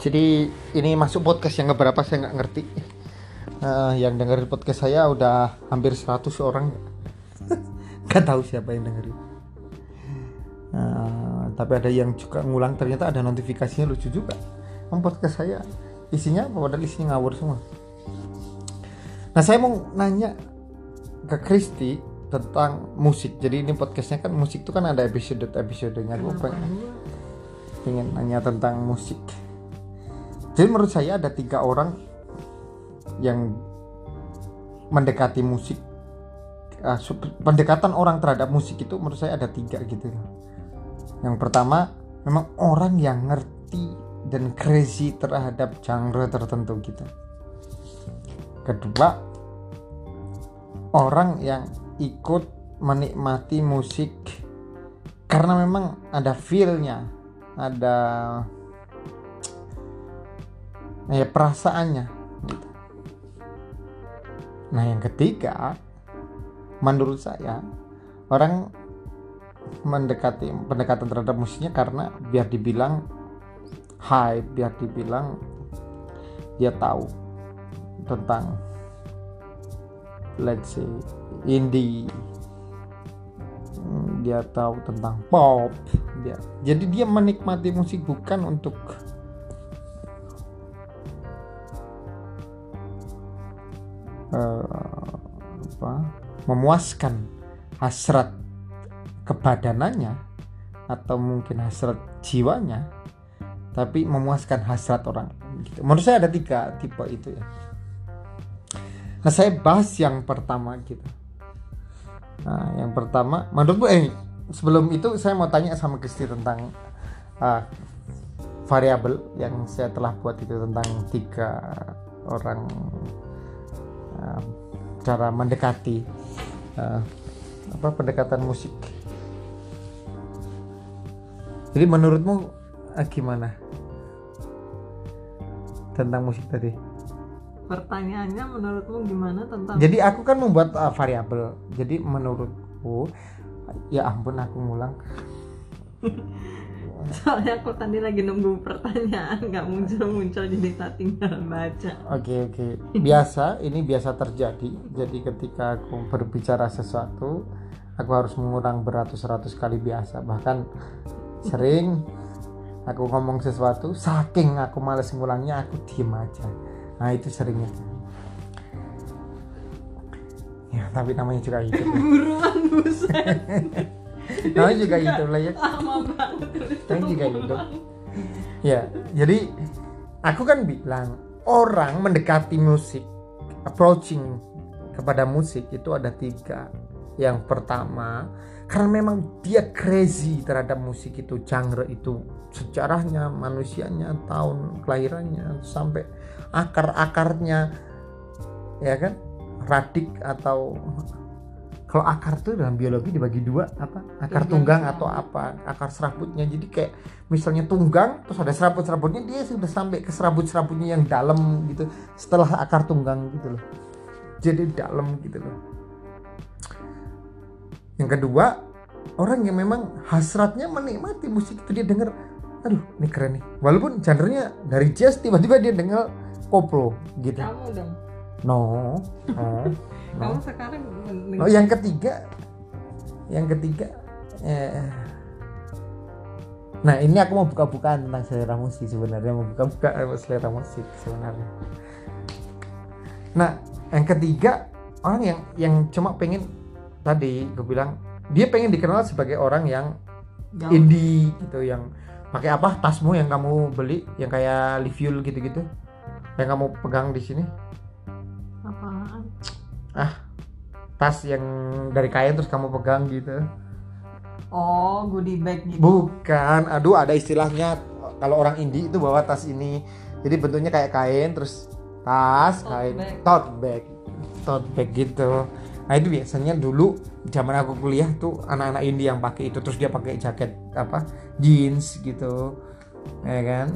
Jadi ini masuk podcast yang keberapa saya nggak ngerti. Eh, yang dengerin podcast saya udah hampir 100 orang. Gak tahu siapa yang dengerin. Eh, tapi ada yang juga ngulang ternyata ada notifikasinya lucu juga. Emang podcast saya isinya apa? Padahal isinya ngawur semua. Nah saya mau nanya ke Kristi tentang musik. Jadi ini podcastnya kan musik itu kan ada episode episodenya. Gue pengen, pengen nanya tentang musik. Jadi menurut saya ada tiga orang yang mendekati musik. Ah, pendekatan orang terhadap musik itu menurut saya ada tiga gitu. Yang pertama memang orang yang ngerti dan crazy terhadap genre tertentu gitu. Kedua orang yang ikut menikmati musik karena memang ada feel-nya, ada ya perasaannya gitu. Nah, yang ketiga menurut saya orang mendekati pendekatan terhadap musiknya karena biar dibilang hype, biar dibilang dia tahu tentang let's say indie dia tahu tentang pop dia jadi dia menikmati musik bukan untuk eh, apa memuaskan hasrat kebadanannya atau mungkin hasrat jiwanya tapi memuaskan hasrat orang gitu. menurut saya ada tiga tipe itu ya nah saya bahas yang pertama gitu Nah, yang pertama, menurutmu eh sebelum itu saya mau tanya sama Kristi tentang ah, variabel yang saya telah buat itu tentang tiga orang ah, cara mendekati ah, apa pendekatan musik. Jadi menurutmu ah, gimana tentang musik tadi? Pertanyaannya menurutmu gimana tentang Jadi aku kan membuat uh, variabel. Jadi menurutku ya ampun aku ngulang. soalnya aku tadi lagi nunggu pertanyaan nggak muncul-muncul jadi tak tinggal baca. Oke oke. Biasa ini biasa terjadi. Jadi ketika aku berbicara sesuatu, aku harus mengulang beratus-ratus kali biasa. Bahkan sering aku ngomong sesuatu, saking aku males ngulangnya, aku diem aja. Nah itu seringnya. Ya tapi namanya juga hidup. ya. Buruan buset. Namanya juga hidup lah ya. Lama banget Namanya juga hidup. Ya jadi aku kan bilang orang mendekati musik, approaching kepada musik itu ada tiga. Yang pertama karena memang dia crazy terhadap musik itu genre itu sejarahnya manusianya tahun kelahirannya sampai akar-akarnya ya kan radik atau kalau akar tuh dalam biologi dibagi dua apa? Akar tunggang Tunggang. atau apa? Akar serabutnya. Jadi kayak misalnya tunggang terus ada serabut serabutnya dia sudah sampai ke serabut serabutnya yang dalam gitu setelah akar tunggang gitu loh. Jadi dalam gitu loh. Yang kedua orang yang memang hasratnya menikmati musik itu dia denger aduh ini keren nih. Walaupun genrenya dari jazz tiba-tiba dia denger koplo gitu. Kamu dong. no no Kamu sekarang Oh, yang ketiga, yang ketiga, eh, nah ini aku mau buka-bukaan tentang selera musik sebenarnya mau buka-buka selera musik sebenarnya. Nah, yang ketiga orang yang yang cuma pengen tadi gue bilang dia pengen dikenal sebagai orang yang Gaul. indie gitu yang pakai apa tasmu yang kamu beli yang kayak Liviul gitu-gitu yang kamu pegang di sini? Tas yang dari kain terus kamu pegang gitu Oh, goodie bag gitu. Bukan, aduh ada istilahnya kalau orang indie itu bawa tas ini. Jadi bentuknya kayak kain terus tas, Tote kain, bag. tote bag, tote bag gitu. Nah itu biasanya dulu zaman aku kuliah tuh anak-anak indie yang pakai itu terus dia pakai jaket apa jeans gitu, ya kan?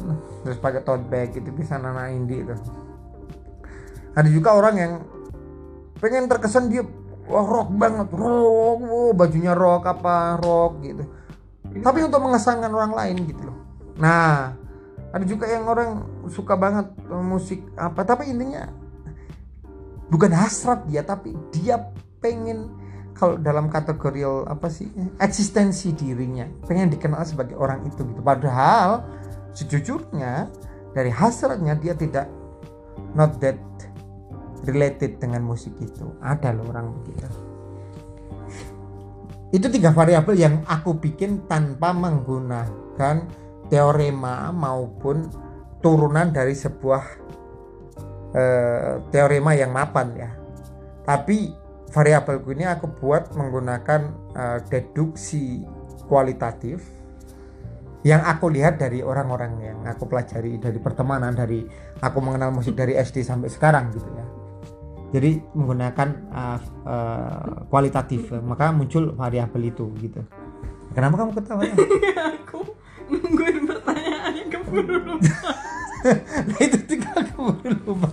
Terus pakai tote bag gitu bisa anak-anak indie itu. Ada juga orang yang pengen terkesan dia wah rock banget. Rock wow, bajunya rock apa rock gitu. Tapi untuk mengesankan orang lain gitu loh. Nah ada juga yang orang suka banget musik apa tapi intinya bukan hasrat dia tapi dia pengen kalau dalam kategori apa sih eksistensi dirinya pengen dikenal sebagai orang itu gitu. Padahal sejujurnya dari hasratnya dia tidak not that related dengan musik itu. Ada loh orang begitu itu tiga variabel yang aku bikin tanpa menggunakan teorema maupun turunan dari sebuah uh, teorema yang mapan ya. Tapi variabelku ini aku buat menggunakan uh, deduksi kualitatif yang aku lihat dari orang-orang yang aku pelajari dari pertemanan dari aku mengenal musik dari SD sampai sekarang gitu ya jadi menggunakan uh, uh, kualitatif. Maka muncul variabel itu gitu. Kenapa kamu ketawa? Ya? aku nungguin pertanyaannya keburu lupa nah itu tinggal keburu lupa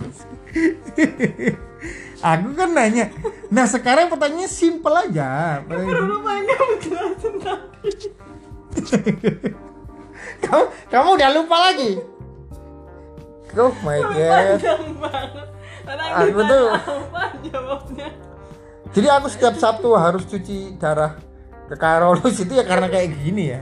aku kan nanya nah sekarang pertanyaannya simple aja. Keburu lupa yang kamu jelasin tadi. Kamu kamu udah lupa lagi? Oh my god. panjang banget Aku tuh- apa jawabnya. Jadi aku setiap Sabtu harus cuci darah ke Karolus itu ya karena kayak gini ya.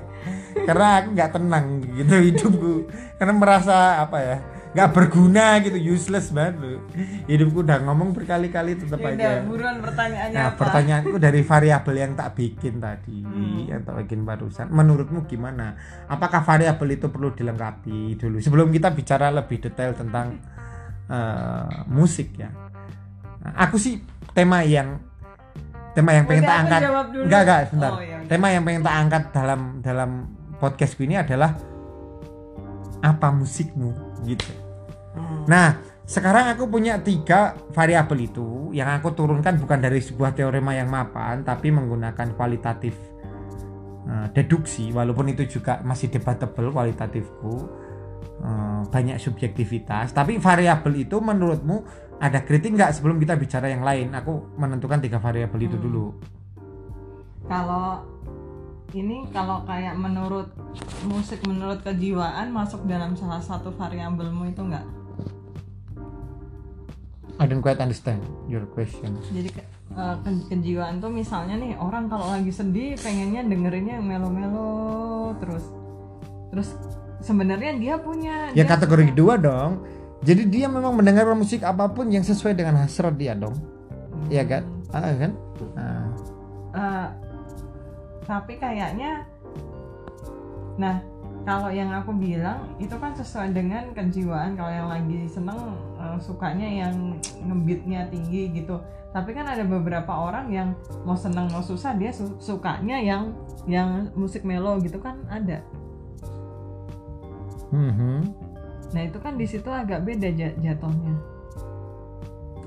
Karena aku nggak tenang gitu hidupku. Karena merasa apa ya nggak berguna gitu useless banget loh. Hidupku udah ngomong berkali-kali tetap Ya udah aja. buruan pertanyaannya Nah, apa? pertanyaanku dari variabel yang tak bikin tadi, Hmm. yang tak bikin barusan. Menurutmu gimana? Apakah variabel itu perlu dilengkapi dulu? Sebelum kita bicara lebih detail tentang eh, musik ya? Nah, aku sih tema yang tema yang pengen tak angkat. Enggak, enggak, sebentar. Oh, ya udah. tema yang pengen tak angkat dalam dalam podcastku ini adalah apa musikmu gitu. Hmm. Nah, sekarang aku punya tiga variabel itu yang aku turunkan bukan dari sebuah teorema yang mapan, tapi menggunakan kualitatif eh, deduksi, walaupun itu juga masih debatable kualitatifku, banyak subjektivitas. Tapi variabel itu menurutmu ada kritik nggak sebelum kita bicara yang lain? Aku menentukan tiga variabel itu Hmm. dulu. kalau ini kalau kayak menurut musik menurut kejiwaan masuk dalam salah satu variabelmu itu enggak I don't quite understand your question. jadi ke- eh, ke- kejiwaan tuh misalnya nih orang kalau lagi sedih pengennya dengerinnya yang melo-melo terus terus sebenarnya dia punya Ya dia kategori suka- kedua dong. Jadi dia memang mendengar musik apa pun yang sesuai dengan hasrat dia dong. Iya kan? Ah, kan? Nah, Eh, tapi kayaknya nah kalau yang aku bilang itu kan sesuai dengan kejiwaan kalau yang lagi seneng eh, sukanya yang ngebeatnya tinggi gitu tapi kan ada beberapa orang yang mau seneng mau susah dia su- sukanya yang yang musik melo gitu kan ada mhm. nah itu kan di situ agak beda ja- jatuhnya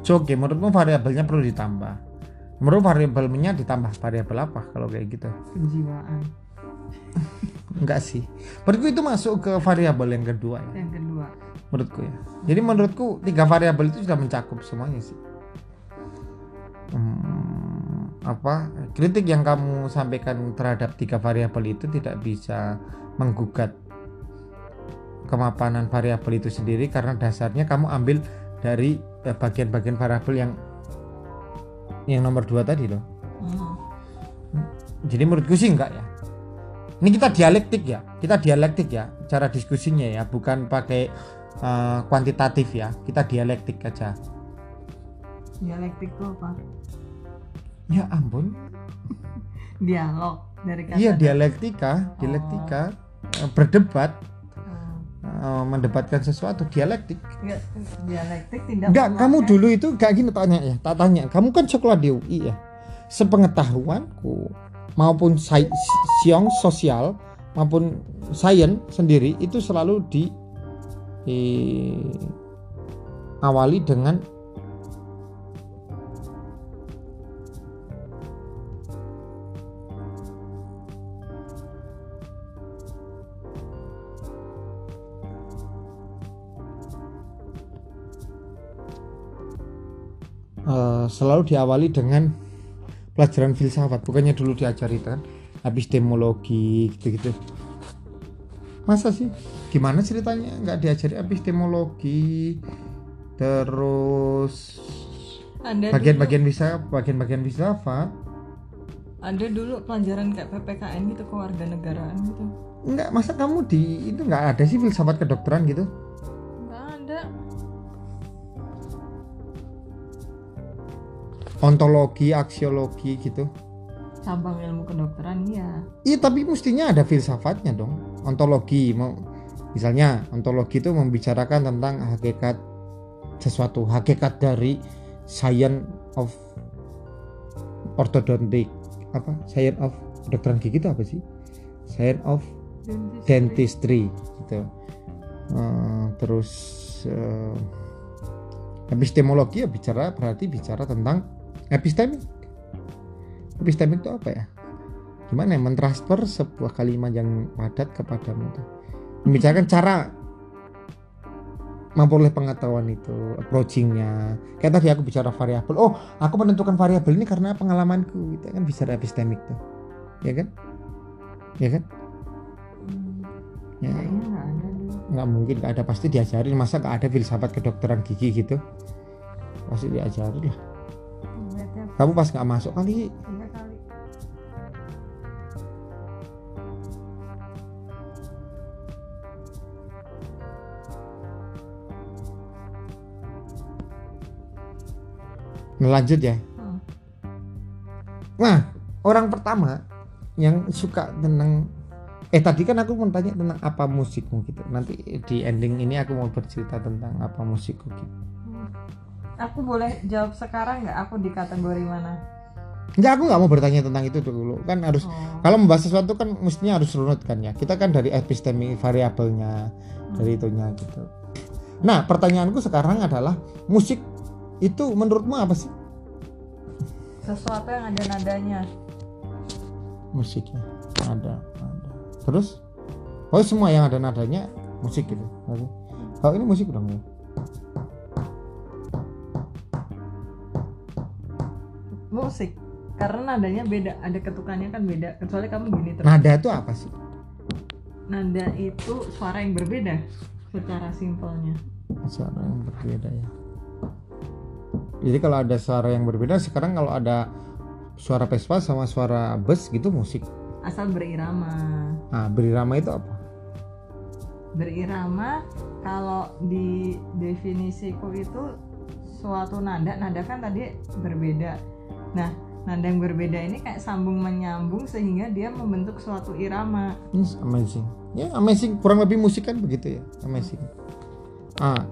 So, Oke, menurutmu variabelnya perlu ditambah. Menurut variabelnya ditambah variabel apa kalau kayak gitu? kejiwaan Enggak sih. Menurutku itu masuk ke variabel yang kedua ya. yang kedua Menurutku ya. Jadi menurutku tiga variabel itu sudah mencakup semuanya sih. Hmm, apa kritik yang kamu sampaikan terhadap tiga variabel itu tidak bisa menggugat kemapanan variabel itu sendiri karena dasarnya kamu ambil dari eh, bagian-bagian variabel yang yang nomor dua tadi loh. Hmm. Jadi menurutku sih enggak ya. Ini kita dialektik ya, kita dialektik ya, cara diskusinya ya, bukan pakai eh, kuantitatif ya, kita dialektik aja. dialektik tuh apa Ya ampun, dialog dari kata iya dialektika, dialektika, eh, berdebat, Eh, mendebatkan sesuatu, dialektik. Enggak, dialektik tidak Enggak, kamu dulu itu kayak gini tanya ya, tak tanya, kamu kan sekolah di UI ya, sepengetahuanku maupun sai- siong sosial maupun sains sendiri itu selalu di eh, awali dengan eh, selalu diawali dengan pelajaran filsafat. Bukannya dulu diajari kan epistemologi gitu-gitu. Masa sih? Gimana ceritanya nggak diajari epistemologi terus bagian-bagian bisa bagian-bagian filsafat? Ada dulu pelajaran kayak ppkn gitu kewarganegaraan gitu? Nggak masa kamu di itu nggak ada sih filsafat kedokteran gitu? Nggak ada ontologi aksiologi gitu. Cabang ilmu kedokteran iya. Iya tapi mestinya ada filsafatnya dong. Ontologi mau misalnya ontologi itu membicarakan tentang hakikat sesuatu hakikat dari science of ortodontic apa? Science of kedokteran gigi itu apa sih? Science of Dentistry. dentistry gitu. Eh, terus eh, epistemologi ya bicara berarti bicara tentang epistemik epistemik itu apa ya? Gimana ya? Mentransfer sebuah kalimat yang padat kepadamu tuh membicarakan cara memperoleh pengetahuan itu approachingnya. Kayak tadi aku bicara variabel. Oh aku menentukan variabel ini karena pengalamanku itu kan. Bicara epistemik tuh. Ya kan? Ya kan? Ya. Nggak mungkin nggak ada. Pasti diajarin. Masa nggak ada filsafat kedokteran gigi gitu? Pasti diajarin lah? Kamu pas nggak masuk kali iya kali lanjut ya Hmm. nah orang pertama yang suka tentang eh tadi kan aku mau tanya tentang apa musikmu gitu nanti di ending ini aku mau bercerita tentang apa musikku gitu. Aku boleh jawab sekarang nggak? Aku di kategori mana? Enggak, aku nggak mau bertanya tentang itu dulu. Kan harus oh. kalau membahas sesuatu kan mestinya harus runut kan ya. Kita kan dari epistemi variabelnya dari itunya gitu. Nah pertanyaanku sekarang adalah musik itu menurutmu apa sih? Sesuatu yang ada nadanya. Musiknya ada ada. Terus? Oh semua yang ada nadanya musik gitu. Oke. kalau ini musik dong ya musik. Karena nadanya beda ada ketukannya kan beda. Kecuali kamu gini terus. Nada itu apa sih? Nada itu suara yang berbeda secara simpelnya. Suara yang berbeda ya. Jadi kalau ada suara yang berbeda sekarang kalau ada suara Vespa sama suara bus gitu musik. Asal berirama. Nah berirama itu apa? Berirama kalau di definisiku itu suatu nada nada kan tadi berbeda nah nada yang berbeda ini kayak sambung menyambung sehingga dia membentuk suatu irama Yes, amazing. Ya, amazing. Kurang lebih musik kan begitu ya. Amazing. Ah,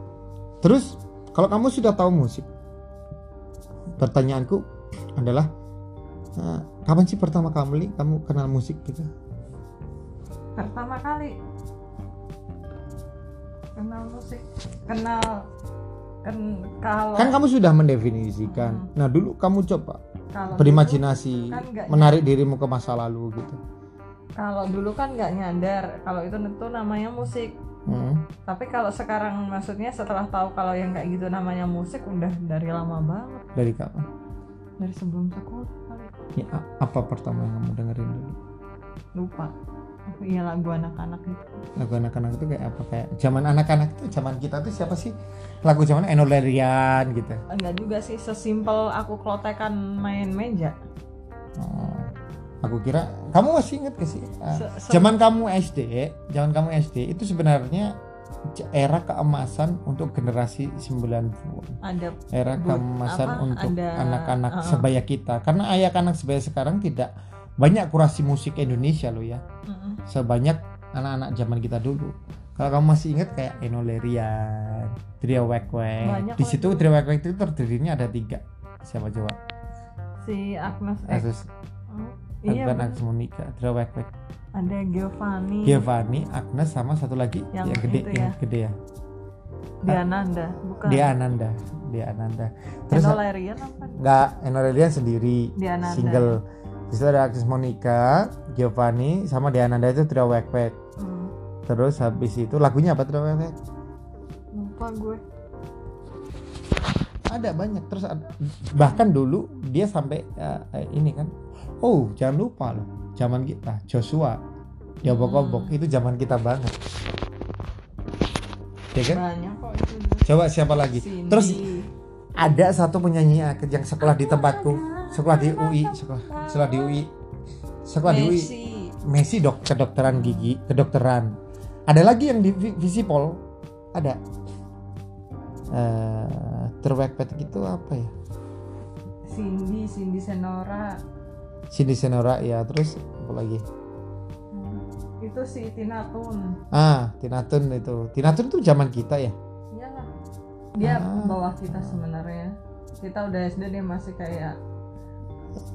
terus kalau kamu sudah tahu musik, pertanyaanku adalah ah, kapan sih pertama kali kamu kenal musik gitu? pertama kali kenal musik kenal kan kalau Kan kamu sudah mendefinisikan. Nah, dulu kamu coba kalau berimajinasi, kan menarik dirimu ke masa lalu gitu. kalau dulu kan nggak nyadar kalau itu tentu namanya musik Hmm. tapi kalau sekarang maksudnya setelah tahu kalau yang kayak gitu namanya musik udah dari lama banget Dari kapan? dari sebelum sekolah kali Ya, apa pertama yang kamu dengerin dulu? lupa iya lagu anak-anak itu. Lagu anak-anak itu kayak apa? Kayak zaman anak-anak itu zaman kita tuh siapa sih? Lagu zaman Eno Lerian gitu. Enggak juga sih sesimpel aku klotekan main meja. Oh, aku kira kamu masih inget gak sih? Ah, Se- se- zaman kamu SD zaman kamu SD itu sebenarnya era keemasan untuk generasi 90-an ada era keemasan apa, untuk anak-anak uh-uh. sebaya kita. Karena ayah anak sebaya sekarang tidak banyak kurasi musik Indonesia loh ya Mm-mm. sebanyak anak-anak zaman kita dulu. Kalau kamu masih ingat kayak Eno Lerian, Trio Wek Wek. Banyak Di situ. Trio Wek Wek itu terdirinya ada tiga. Siapa coba? si Agnes Asus, oh, iya Agnes. Agnes Monica, Trio Wek Wek. ada Giovanni Giovanni, Agnes sama satu lagi yang, Yang gede, itu yang ya. gede ya. Diananda bukan Dia Ananda, dia Ananda. Terus Eno Lerian apa nggak Eno Lerian sendiri Diananda. single. Di situ ada Agnes Monica, Giovanni, sama Diananda itu Trio Wek. Hmm, Terus habis itu lagunya apa Trio Wek? lupa gue. Ada banyak terus ad- bahkan dulu dia sampai eh, ini kan oh jangan lupa loh zaman kita Joshua ya obok-obok itu zaman kita banget. Ya kan? Banyak kok itu. Coba siapa lagi? Cindy. terus ada satu penyanyi yang sekolah di tempatku sekolah di UI sekolah sekolah di UI sekolah di UI Messi. Messi dok kedokteran gigi kedokteran. Ada lagi yang di Vi- Visipol? Ada. Eh terwekpet gitu apa ya? Cindy Cindy Senora. Cindy Senora ya terus apa lagi? Hmm. itu si Tina Tun. Ah Tina Tun itu. Tina Tun itu zaman kita ya? Iyalah dia Ah. bawah kita sebenarnya. Kita udah SD dia masih kayak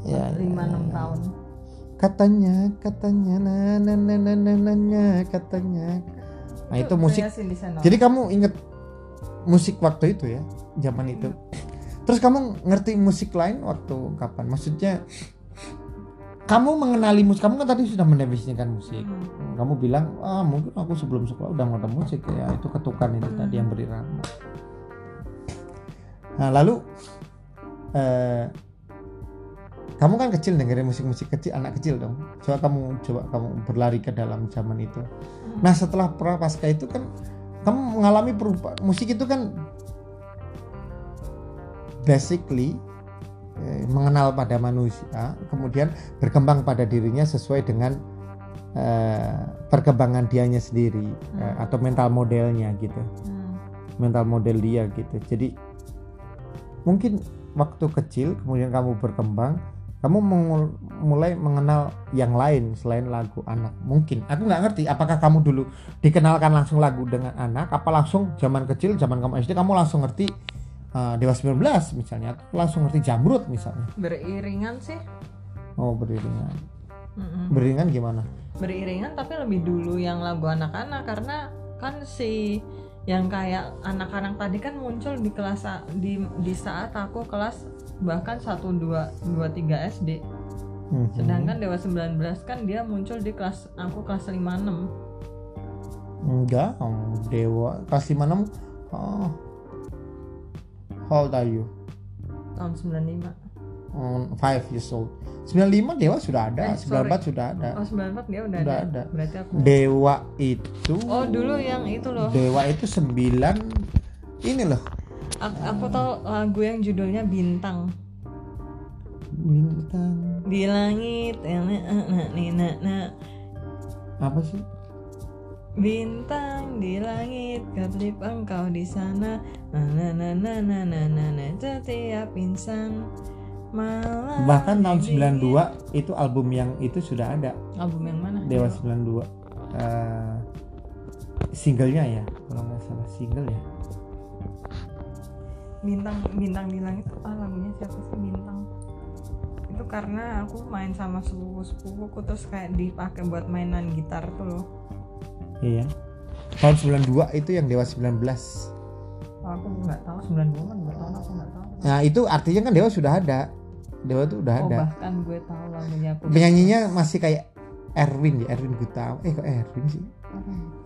ya, ya, 5-6 ya, ya. tahun. Katanya katanya na na na na na na, na, katanya. Nah itu musik. Cindy Senora jadi kamu inget musik waktu itu ya zaman itu. Terus kamu ngerti musik lain waktu kapan? Maksudnya kamu mengenali musik. Kamu kan tadi sudah mendefinisikan musik. Hmm. kamu bilang ah mungkin aku sebelum sekolah udah nonton musik ya itu ketukan itu tadi yang berirama nah lalu eh, kamu kan kecil dengerin musik-musik kecil anak kecil dong. Coba kamu coba kamu berlari ke dalam zaman itu. Nah setelah prapaskah itu kan kamu mengalami perubahan musik itu kan basically eh, mengenal pada manusia kemudian berkembang pada dirinya sesuai dengan eh, perkembangan dianya sendiri eh, Hmm. atau mental modelnya gitu. Hmm. mental model dia gitu. Jadi mungkin waktu kecil kemudian kamu berkembang kamu mulai mengenal yang lain selain lagu anak. Mungkin. Aku nggak ngerti apakah kamu dulu dikenalkan langsung lagu dengan anak apa langsung zaman kecil zaman kamu SD kamu langsung ngerti uh, Dewa 19 misalnya atau langsung ngerti Jamrut misalnya? Beriringan sih. Oh beriringan. Mm-mm. beriringan gimana? Beriringan tapi lebih dulu yang lagu anak-anak karena kan si yang kayak anak-anak tadi kan muncul di kelas di di saat aku kelas bahkan 1 2 2 3 SD. Mhm. Sedangkan Dewa 19 kan dia muncul di kelas aku kelas 5 6. enggak Dewa kelas 56 oh how old are you tahun 95. on 5 years old 95 Dewa sudah ada Eh, sorry. 94 sudah ada Oh 94 dia udah, Udah ada. ada. Berarti aku. Dewa itu Oh dulu yang itu loh. Dewa itu 9 ini loh Aku, aku tahu lagu yang judulnya Bintang bintang di langit. eh, nih, nah, nah. apa sih Bintang di langit, kedip engkau di sana. Na na na na na na na setiap insan malam. bahkan tahun dingin. 92 itu album yang itu sudah ada Album yang mana? Dewa 92 Eh, singlenya ya kalau nggak salah single ya Bintang bintang di langit apa lagunya siapa sih? Bintang? Itu karena aku main sama sepupu sepupuku terus kayak dipakai buat mainan gitar tuh loh. iya. Tahun 92 itu yang Dewa 19 Oh, aku nggak tahu 92 kan nggak tahu aku nggak tahu. nah itu artinya kan Dewa sudah ada. Dewa itu udah Oh ada. bahkan gue tahu lagunya aku. penyanyinya masih kayak Erwin ya Erwin Gutawa eh kok Erwin sih?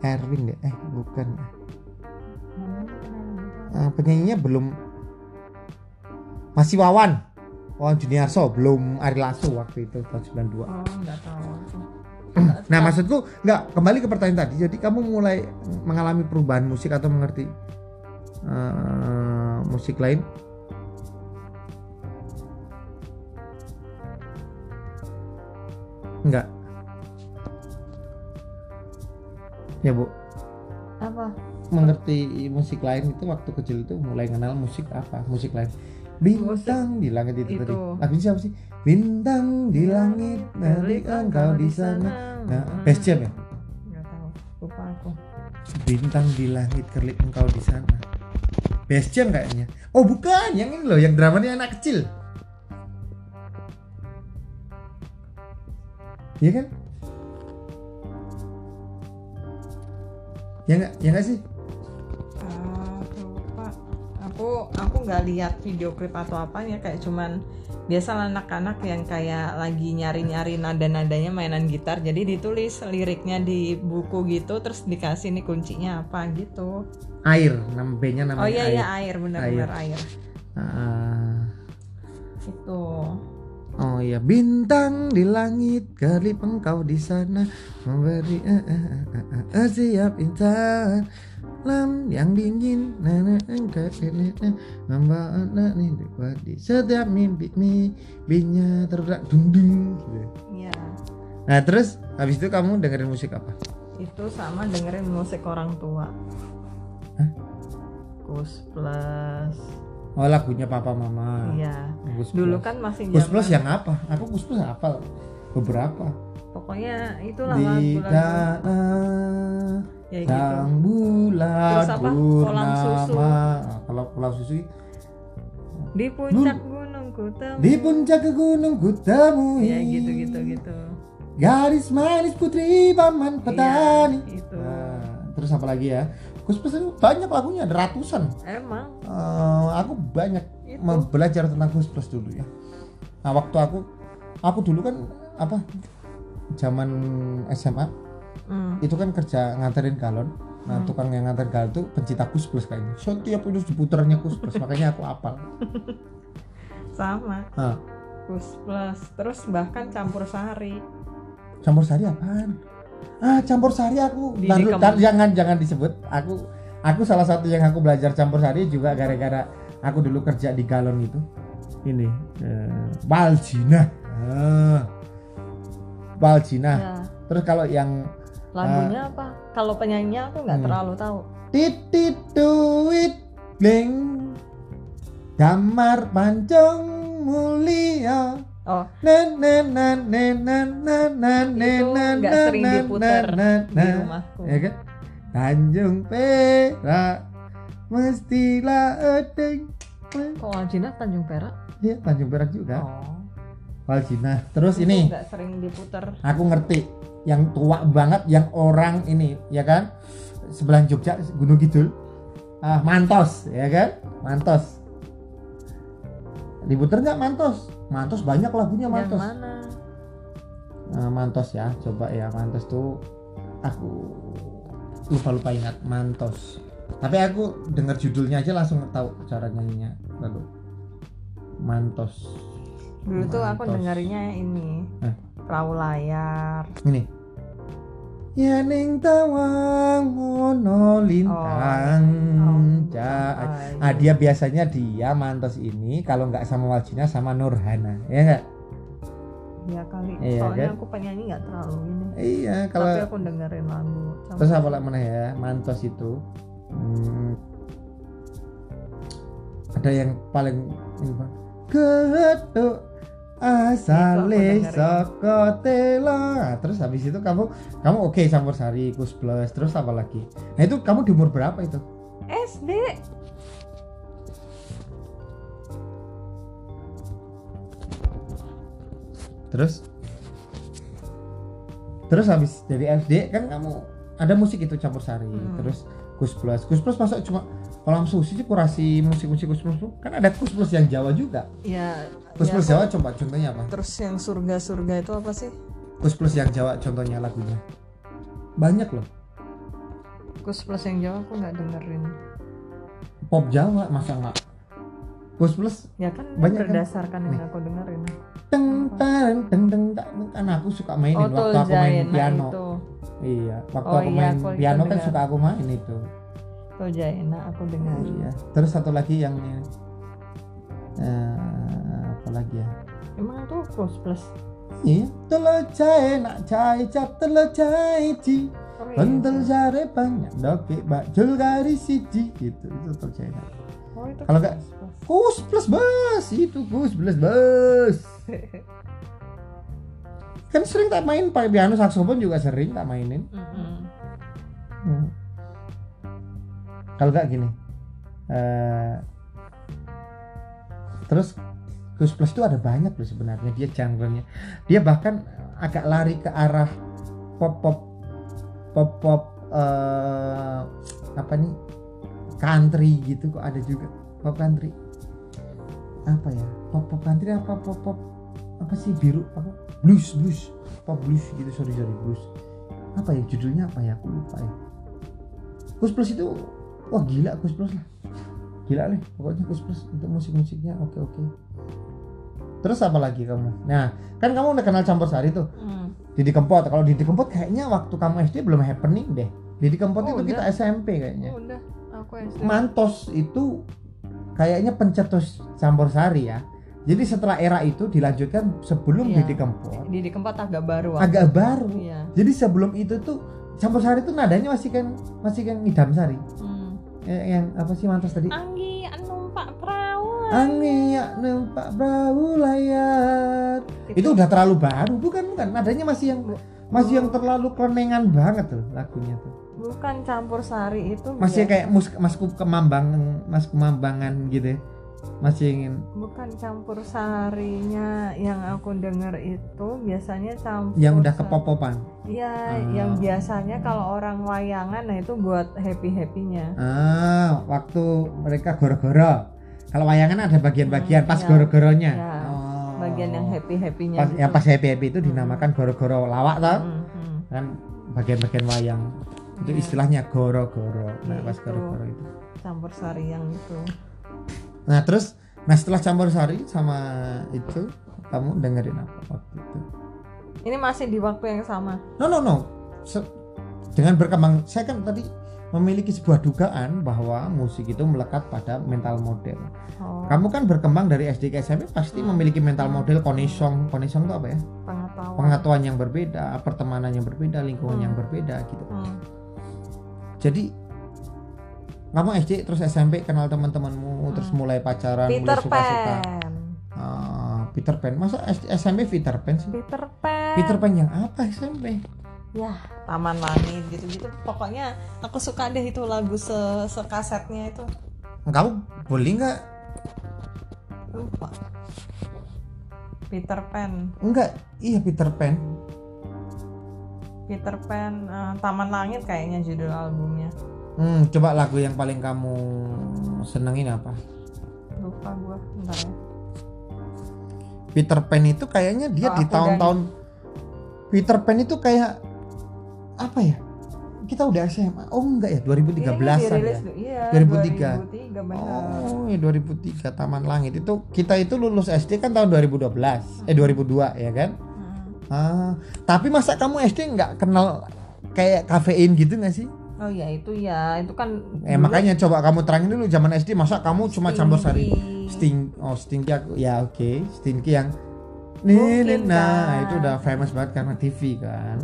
Erwin. Deh eh bukan. Ya Ah, penyanyinya belum masih Wawan. Wawan Juniarso belum Ari Lasso waktu itu tahun 92 Oh nggak tahu nah maksudku nggak kembali ke pertanyaan tadi. Jadi kamu mulai mengalami perubahan musik atau mengerti eh, musik lain? Enggak ya bu. Apa? mengerti musik lain itu waktu kecil itu mulai kenal musik apa? Musik lain bintang di langit itu, tadi. Itu. lagunya siapa sih? Bintang di langit dari engkau di sana. nah best jam ya? Nggak tahu lupa aku. Bintang di langit kerlip engkau di sana. Best jam kayaknya. Oh bukan. Yang ini loh yang dramanya anak kecil. Iya kan? Ya nggak? Ya nggak sih? Ah, lupa. Aku aku nggak lihat video klip atau apa ya kayak cuman biasa anak-anak yang kayak lagi nyari-nyari nada-nadanya mainan gitar jadi ditulis liriknya di buku gitu terus dikasih nih kuncinya apa gitu. Air nama bandnya namanya oh iya air iya air. benar-benar air, Ah, itu oh iya bintang di langit kerlip engkau di sana. Memberi eh, eh, eh, eh, eh, siap insan malam yang dingin nana engkau membawa nih di setiap mimpi mimpinya terberak dung dung gitu. Iya. nah terus habis itu kamu dengerin musik apa Itu sama dengerin musik orang tua. Hah? Kus plus. oh lagunya papa mama Iya. Dulu Plus. kan masih Gus Plus yang apa aku Gus Plus hafal beberapa Pokoknya itulah lagu-lagu ya gitu. sang bulan Terus apa? Kolam susu. purnama. Kalau kolam susu Di puncak gunung ku temui. di puncak gunung ku temui Ya gitu gitu gitu. Gadis manis putri paman petani. Iya, itu. Nah, terus apa lagi ya? Gus banyak lagunya, ada ratusan. Emang Eh, aku banyak Itu. belajar tentang Gus Plus dulu ya. Nah waktu aku, aku dulu kan apa? Zaman SMA Hmm. itu kan kerja nganterin galon. Nah Hmm. tukang yang nganter galon tuh pencinta Gus Plus kayaknya. Setiap itu diputarnya Gus Plus, makanya aku apal. sama. Nah, Kus plus. Terus bahkan campur sari. campur sari apaan? Ah campur sari aku. Lalu, dan jangan jangan disebut. Aku aku salah satu yang aku belajar campur sari juga gara-gara aku dulu kerja di galon itu. Ini eh, Baljina. Ah. Baljina. Ya. Terus kalau yang Lagunya apa? Kalau penyanyinya aku nggak Hmm. terlalu tahu. titit duit bling damar pancong mulia Oh, na na na na na na na na na na sering na na na di na. rumahku. ya kan Tanjung Perak mestilah edeng kok Aljina Tanjung Perak? ya Tanjung Perak juga Oh. Waljina terus Itu ini nggak sering diputer. aku ngerti yang tua banget yang orang ini ya kan? Sebelah Jogja Gunung Kidul. Ah, Mantos ya kan? Mantos. Diputer nggak Mantos? Mantos banyak lagunya Yang Mantos. mana? Nah, Mantos ya coba ya Mantos tuh aku lupa lupa ingat Mantos. Tapi aku dengar judulnya aja langsung tahu cara nyanyinya. Lalu Mantos. Dulu tuh aku dengerinnya ini. Hah? Perahu layar. ini ya ning tawang ono lintang Oh, ja- Ayu. ah dia biasanya dia mantos ini kalau nggak sama Waljina sama Nurhana ya nggak Iya kali. Iya, Soalnya kan? aku penyanyi nggak terlalu ini. iya Tapi kalau aku dengerin lagu. Campur terus apa lagi mana ya mantos itu hmm, ada yang paling ini Bang. Asale saka tela. Terus habis itu kamu kamu oke campur sari kus plus terus apa lagi? Nah itu kamu di umur berapa itu? SD. terus? Terus habis dari SD kan kamu ada musik itu campur sari Hmm. terus kus plus. Kus plus masa cuma kolam susi sih kurasi musik-musik kus plus tuh? kan ada kus plus yang Jawa juga Ya. kus ya, Jawa coba contohnya apa Terus yang surga-surga itu apa sih? kus plus yang Jawa contohnya lagunya banyak loh Kus plus yang Jawa aku nggak dengerin. pop Jawa masa nggak kus plus Ya kan Banyak kan? berdasarkan yang Nih. aku dengerin. teng teng teng teng kan aku suka mainin Oh, waktu aku main piano itu. iya waktu Oh, aku iya, main piano kan suka aku main itu Tuljaina aku dengerin. Iya. Terus satu lagi yang ini. Eh, apa lagi ya? Emang tuh kus plus. Iya. Telo jae nak jae cap ji. Oh, iya. Bentel jare banyak doke bajul kari siji gitu. Itu nak. Oh, itu Kalau nggak- kus plus. Plus bus itu kus plus bus. Kan sering tak main pakai piano saksofon juga sering tak mainin. Mm-mm. Hmm. Kalau nggak gini. eh terus Gus Plus itu ada banyak loh sebenarnya dia genre-nya. Dia bahkan agak lari ke arah pop pop pop pop eh, apa nih country gitu kok ada juga. Pop country. Apa ya? Pop pop country apa pop pop apa sih biru apa? Blues blues. Pop blues gitu sorry sorry blues. Apa ya judulnya apa ya? Aku lupa ya. Gus Plus itu wah gila Gus Plus lah. Gila nih pokoknya Gus Plus untuk musik musiknya oke oke. Terus apa lagi kamu? Nah kan kamu udah kenal campur sari tuh? Hmm. Didi Kempot. Kalau Didi Kempot kayaknya waktu kamu SD belum happening deh. Didi Kempot Oh, itu kita udah. SMP kayaknya. Udah. Aku SD Mantos itu kayaknya pencetus campur sari ya. Jadi setelah era itu dilanjutkan sebelum Iya. Didi Kempot. Didi Kempot agak baru waktu agak itu. baru. Iya. Jadi sebelum itu tuh campur sari itu nadanya masih kan masih kan idam sari. Hmm. Yang, yang apa sih mantos tadi? Anggi numpak perahu Angin ya nempak perahu layar. Itu udah terlalu baru bukan bukan. Nadanya masih yang masih yang terlalu kelenengan banget tuh lagunya tuh. Bukan campur sari itu masih biasa- kayak mus masku kemambang mas kemambangan gitu ya. Masih ingin bukan campur sarinya yang aku denger itu biasanya campur yang udah kepopopan Iya, Ah. yang biasanya kalau orang wayangan nah itu buat happy happynya. ah waktu mereka goro-goro kalau wayangan ada bagian-bagian Hmm, pas ya. goro-goronya Ya, Oh. Bagian yang happy happynya. pas yang pas happy happy itu dinamakan goro-goro lawak toh Hmm, hmm. kan bagian-bagian wayang itu Iya. istilahnya goro-goro nah Ya, pas itu. goro-goro itu Campur sari yang itu. Nah terus nah setelah campur sari sama itu kamu dengerin apa waktu itu Ini masih di waktu yang sama. no no no Se- dengan berkembang saya kan tadi memiliki sebuah dugaan bahwa musik itu melekat pada mental model Oh, kamu kan berkembang dari SD ke SMP pasti Hmm. memiliki mental model konisong konisong itu apa ya pengetahuan. pengetahuan yang berbeda pertemanan yang berbeda lingkungan Hmm. yang berbeda gitu Hmm. jadi kamu SD terus SMP kenal teman-temanmu terus Hmm. mulai pacaran Peter mulai suka-suka Pan. Ah, Peter Pan masa SD SMP Peter Pan sih Peter Pan. Peter Pan yang apa SMP Ya, Taman Langit gitu-gitu. Pokoknya aku suka deh itu lagu se sekasetnya itu. kamu boleh nggak Lupa. Peter Pan. enggak iya Peter Pan Peter Pan eh, Taman Langit kayaknya judul albumnya. Hmm, coba lagu yang paling kamu senengin apa Lupa gua, bentar ya. Peter Pan itu kayaknya dia Oh, di tahun-tahun Peter Pan itu kayak apa ya kita udah SMA oh enggak ya 2013 Ini an dirilis ya du- Iya, 2003. 2003 benar. Oh, ya 2003 Taman Langit itu kita itu lulus SD kan tahun 2012 eh 2002 ya kan? Hmm. Ah, tapi masa kamu SD nggak kenal kayak kafein gitu nggak sih? Oh ya itu ya, itu kan Eh dulu makanya coba kamu terangin dulu zaman SD masa kamu cuma campur sari sting oh stinky aku ya oke stinky yang nih nah kan. itu udah famous banget karena TV kan.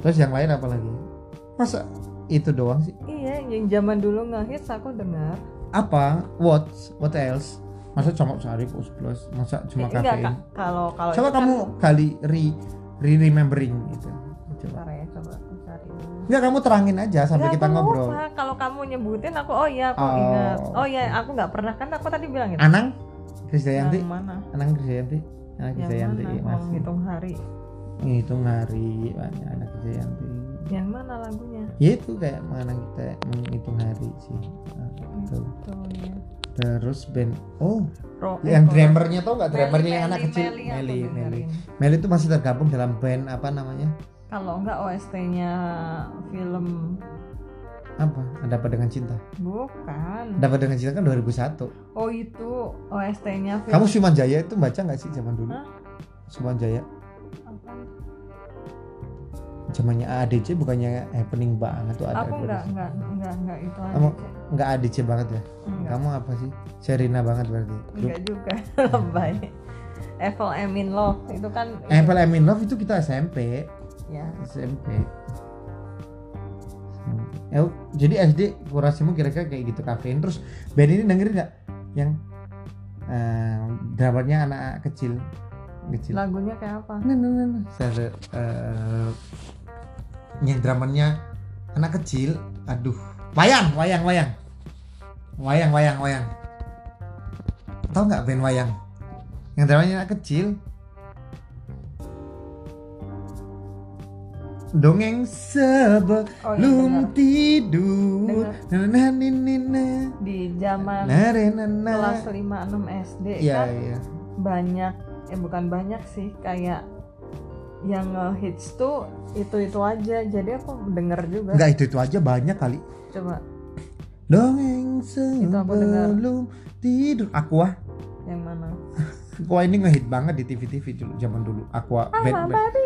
Terus yang lain apa lagi? Masa itu doang sih? Iya, yang zaman dulu ngehits aku dengar. Apa? What? What else? Masa campur sari plus plus? Masa cuma Eh, kafein? Kalau kalau coba kamu kali re re remembering gitu kan, Bentar ya, coba cari. Enggak kamu terangin aja sampai kita ngobrol lupa. Kalau kamu nyebutin aku oh iya aku Oh. ingat. Oh iya, aku nggak pernah kan aku tadi bilang itu. Anang Krisdayanti Yang mana? Anang Krisdayanti Anak Yang Krisdayanti masih Menghitung hari. ngitung hari banyak anak Krisdayanti Yang mana lagunya? ya itu kayak mana kita menghitung hari sih Nah, itu. Ya. terus band oh Ro- yang eh, kok- drummernya tau nggak drummernya yang anak kecil Meli Meli. Meli itu masih tergabung dalam band apa namanya Kalau enggak OST-nya film apa ada apa dengan cinta bukan. dapat dengan cinta kan 2001 Oh itu OST-nya film kamu Suman Jaya itu baca nggak sih zaman dulu Hah? Suman Jaya apa? zamannya ADC bukannya happening banget tuh ada Aku enggak 2001. enggak enggak enggak itu aja. Kamu- nggak ADC banget ya Enggak. kamu apa sih Serina banget berarti Enggak juga lebay. Evil I'm in Love itu kan Apple I'm in Love itu kita SMP ya. SMP Eh, jadi SD kurasimu kira-kira kayak gitu kafein. Terus band ini dengerin nggak? Yang eh drummernya anak kecil kecil. Lagunya kayak apa? nah, nah, nah, nah. Saya, eh, yang drummernya anak kecil. Aduh. Wayang wayang wayang. Wayang wayang wayang. Tahu nggak band wayang? Yang drummernya anak kecil dongeng sebelum Oh, iya, tidur nah, nah, nah, nah, Di zaman nah, nah, nah, nah. kelas 5 6 SD Iya, kan iya. banyak eh bukan banyak sih kayak yang hits tuh itu itu aja jadi aku denger juga Enggak itu itu aja banyak kali. coba Dongeng sebelum tidur. Aku ah. yang mana Aqua ini ngehit banget di TV-TV dulu zaman dulu. Aqua I'm band band.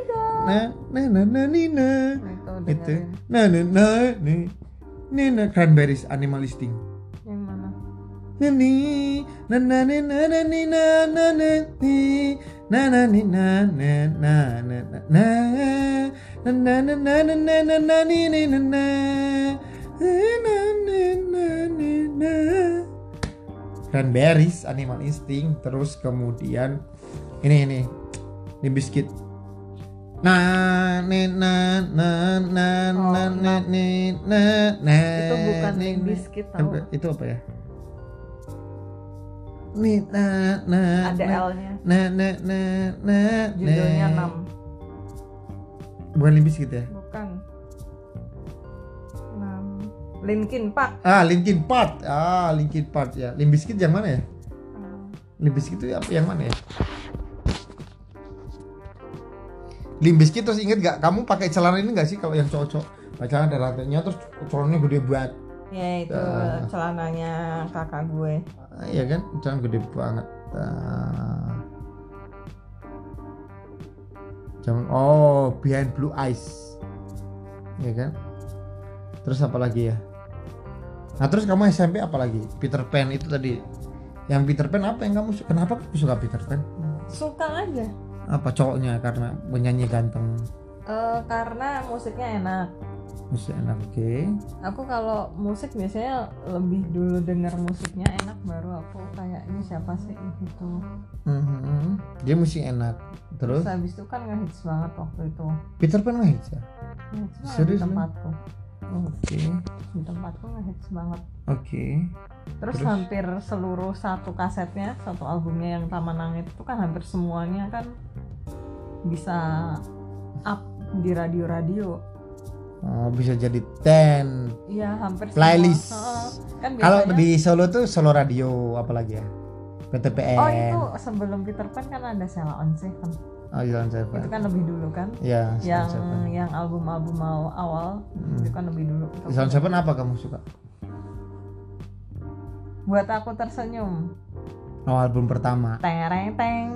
Nah, nah, nah, nah, nina. Nah, itu. Nah, nah, nah, nih. Nina Cranberries Animal Listing. Yang mana? Nani, na na na na na ni na na na ni na na ni na na na na na na na na na na na na na na ni ni na na na na na ni na Cranberries Animal Instinct terus kemudian ini ini Limp Bizkit na na na na na Oh, na na ni na na Itu bukan ni, na. Bizkit tau. itu apa ya nih na na Ada L-nya. na na na na Judulnya na. 6. bukan Limp Bizkit ya Bukan. 6. Linkin Park. ah Linkin Park ah Linkin Park ya Limp Bizkit yang mana ya Hmm. Limp Bizkit itu apa yang mana ya Limp Bizkit terus inget gak kamu pakai celana ini gak sih kalau yang cowok-cowok? Pakai celana ada rantainya terus celananya gede banget Ya itu Ah. celananya kakak gue. Ah, iya kan? Celana gede banget. Jangan oh behind blue eyes. Iya kan? Terus apa lagi ya? Nah terus kamu SMP apa lagi? Peter Pan itu tadi. Yang Peter Pan apa yang kamu su- kenapa kamu suka Peter Pan? Suka aja. Apa cowoknya karena penyanyi ganteng Eh, karena musiknya enak. musik enak oke Aku kalau musik biasanya lebih dulu denger musiknya enak baru aku kayak ini siapa sih gitu. Mhm. dia musik enak Terus terus habis itu kan ngehits banget waktu itu. Peter Pan ngehits ya Ngehits banget Serius, di Bang? tempatku. Oke Di tempatku ngehits banget. oke Terus, Terus? hampir seluruh satu kasetnya, satu albumnya yang Taman Langit itu kan hampir semuanya kan bisa up di radio-radio. oh, bisa jadi ten Iya, hampir Playlist. semua. Heeh. Kan kalau di Solo tuh Solo Radio apalagi ya PTPN Oh, itu sebelum Peter Pan kan ada Sheila on Seven. Oh Jalan Seven Itu kan lebih dulu kan. ya yang Seven yang album-album aw- awal Hmm. itu kan lebih dulu. Itu Jalan Seven apa kamu suka Buat aku tersenyum. oh album pertama Tereng teng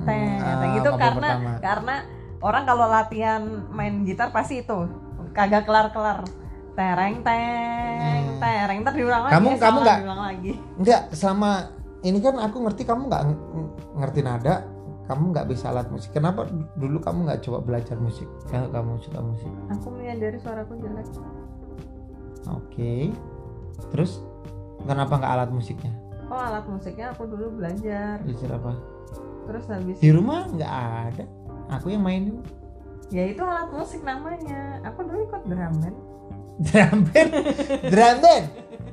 teng Ah, teng itu album karena pertama. karena orang kalau latihan main gitar pasti itu kagak kelar-kelar. Tereng teng Hmm. tereng ntar diulang lagi. Kamu- eh, kamu nggak- diulang lagi. enggak selama ini kan aku ngerti kamu nggak ng- ng- ngerti nada kamu nggak bisa alat musik kenapa dulu kamu nggak coba belajar musik kalau kamu suka musik Aku menyadari suaraku jelek. oke terus kenapa nggak alat musiknya Oh alat musiknya aku dulu belajar. belajar apa Terus habis di rumah nggak ada aku yang mainin ya itu alat musik namanya. Aku dulu ikut drum band. Drum band drum band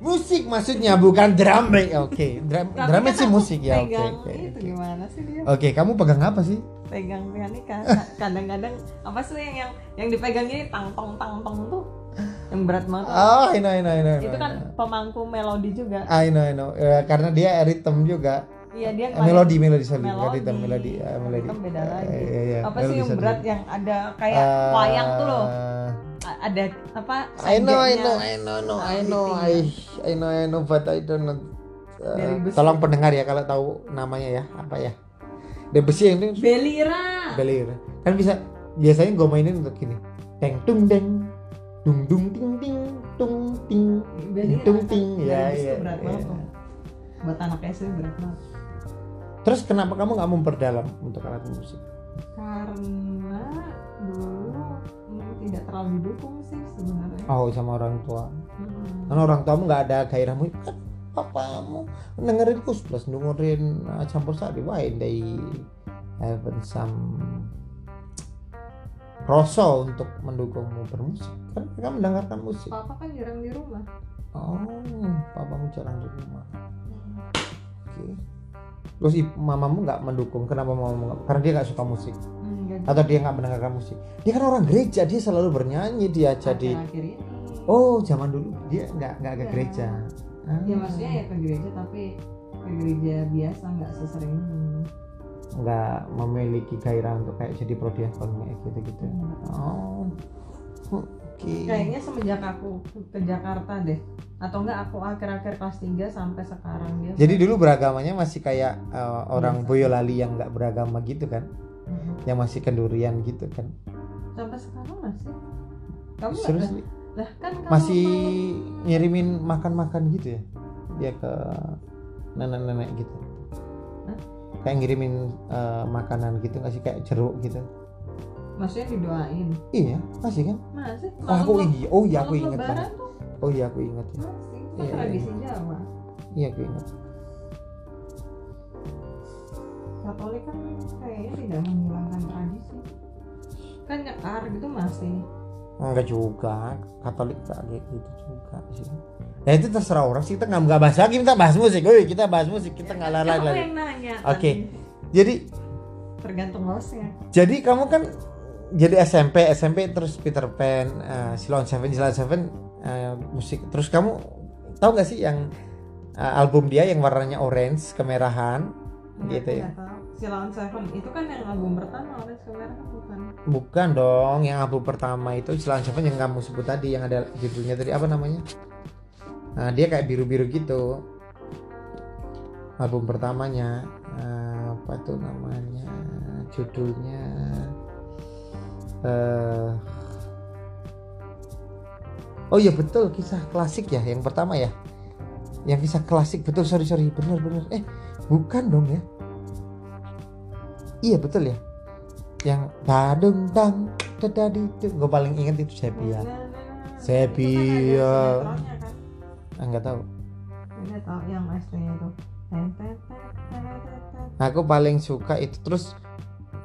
musik maksudnya bukan drum band oke. Drum Tapi drum band sih musik ya oke oke itu oke. gimana sih dia? oke kamu pegang apa sih? Pegang pianika kadang-kadang apa sih yang yang yang dipegang ini tang tong tang tong tuh? Yang berat banget. Oh I know I know I know, I know, itu kan I know. pemangku melodi juga. I know I know. Eh, karena dia rhythm juga iya dia Eh, melodi melodi sorry melodi bukan rhythm melodi eh, melodi Rhythm beda Eh, lagi. iya, iya, apa sih melodi, yang sorry. berat yang ada kayak Eh, wayang tuh loh? Ada apa? I know I know I know no, I Nah, know I beating. I know I know but I don't know. Besi. tolong pendengar ya kalau tahu namanya ya apa ya. Besi yang itu. Belira. Belir kan bisa biasanya gue mainin untuk gini. Teng tung deng. Dung dung ting ting. Tung ting. Belira tung kan? ting. Dari ya ya, berat ya. buat anak SD berat banget terus kenapa kamu nggak memperdalam untuk alat musik? Karena dulu tidak terlalu didukung sih sebenarnya. Oh sama orang tua. Hmm. karena orang tuamu nggak ada gairah musik kan papamu dengerin kus plus dengerin uh, campur sari why they have some rasa untuk mendukungmu bermusik. Kan mereka mendengarkan musik. Papa kan jarang di rumah. Oh papamu jarang di rumah. Oke terus ibu, mamamu nggak mendukung. Kenapa mamamu karena dia nggak suka musik. Enggak atau dia nggak mendengarkan musik. Dia kan orang gereja dia selalu bernyanyi dia jadi oh zaman dulu dia nggak nggak ke Iya. gereja. Ah. ya maksudnya ya ke gereja tapi ke gereja biasa nggak sesering nggak memiliki gairah untuk kayak jadi prodiakon kayak gitu gitu oh oke. Kayaknya semenjak aku ke Jakarta deh. Atau enggak aku akhir-akhir kelas 3 sampai sekarang dia jadi dulu beragamanya masih kayak uh, orang Biasa. Boyolali yang nggak beragama gitu kan? Mhm. yang masih kendurian gitu kan? Sampai sekarang masih. Kamu serius lah, kan masih mau- ngirimin makan-makan gitu ya? Dia ke nenek-nenek gitu. Hah? kayak ngirimin uh, makanan gitu nggak sih? Kayak jeruk gitu maksudnya didoain? Iya masih kan? Masih? Oh aku Malam- iya oh iya aku banget. tuh? Oh iya aku inget ya. Masih? Itu Iya, tradisi Jawa? Iya aku inget Katolik kan kayaknya tidak menghilangkan tradisi. Kan nyekar gitu masih. Enggak juga. Katolik kayak gitu juga sih. Ya itu terserah orang sih. Kita nggak nggak bahas lagi. Kita bahas musik. Woi, kita bahas musik. Kita nggak lari kamu lagi. yang nanya Oke. tadi. jadi tergantung hostnya. Jadi kamu kan jadi SMP SMP terus Peter Pan uh, Silon Seven Silon Seven uh, musik. Terus kamu tahu nggak sih yang uh, album dia yang warnanya orange kemerahan? Gitu ya. Nggak tahu. Silon Seven itu kan yang album pertama Orange Kamera kan bukan. Bukan dong yang album pertama itu Silon Seven yang kamu sebut tadi yang ada judulnya tadi apa namanya? Nah dia kayak biru biru gitu. Album pertamanya uh, apa tuh namanya judulnya eh oh iya betul kisah klasik ya yang pertama ya. Yang kisah klasik betul sorry sorry bener bener eh bukan dong ya. Iya betul ya. Yang badung dang dadadi gue paling inget itu Sepia Nah, nah, nah. Sepia. Itu kan kan? Ah, nggak tahu. Nggak tahu yang SD-nya itu. Aku paling suka itu terus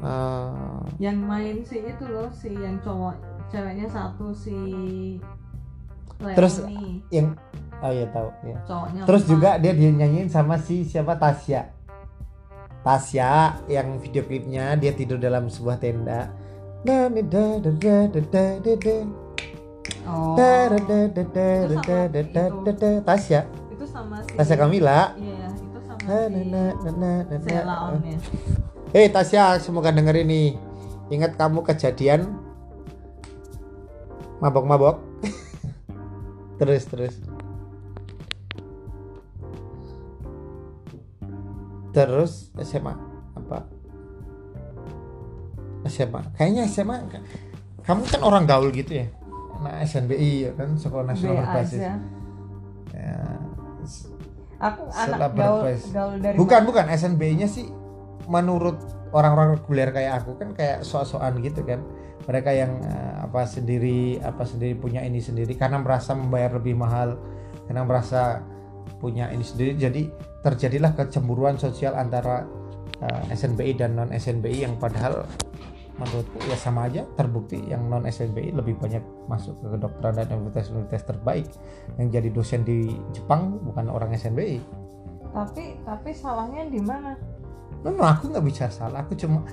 uh, yang main si itu loh si yang cowok ceweknya satu si Leonie. terus yang oh iya tahu ya cowoknya terus apa? juga dia dinyanyiin sama si siapa Tasya Tasya yang video klipnya dia tidur dalam sebuah tenda Tasya. Itu sama si Tasya Kamila. Iya, itu sama si Sela On ya. Hei Tasya, semoga denger ini. Ingat kamu kejadian mabok-mabok. terus terus. Terus SMA apa? SMA. Kayaknya SMA ka- kamu kan orang gaul gitu ya. Nah, SNBI ya kan sekolah nasional berbasis. Ya, aku anak gaul gaul dari bukan bukan SNBI-nya sih menurut orang-orang reguler kayak aku kan kayak sok-sokan gitu kan. Mereka yang eh, apa sendiri apa sendiri punya ini sendiri karena merasa membayar lebih mahal karena merasa punya ini sendiri. Jadi terjadilah kecemburuan sosial antara eh, SNBI dan non SNBI yang padahal menurutku ya sama aja terbukti yang non SNBI lebih banyak masuk ke kedokteran dan universitas-universitas terbaik. Yang jadi dosen di Jepang bukan orang SNBI tapi tapi salahnya di mana No, no, aku nggak bisa salah. Aku cuma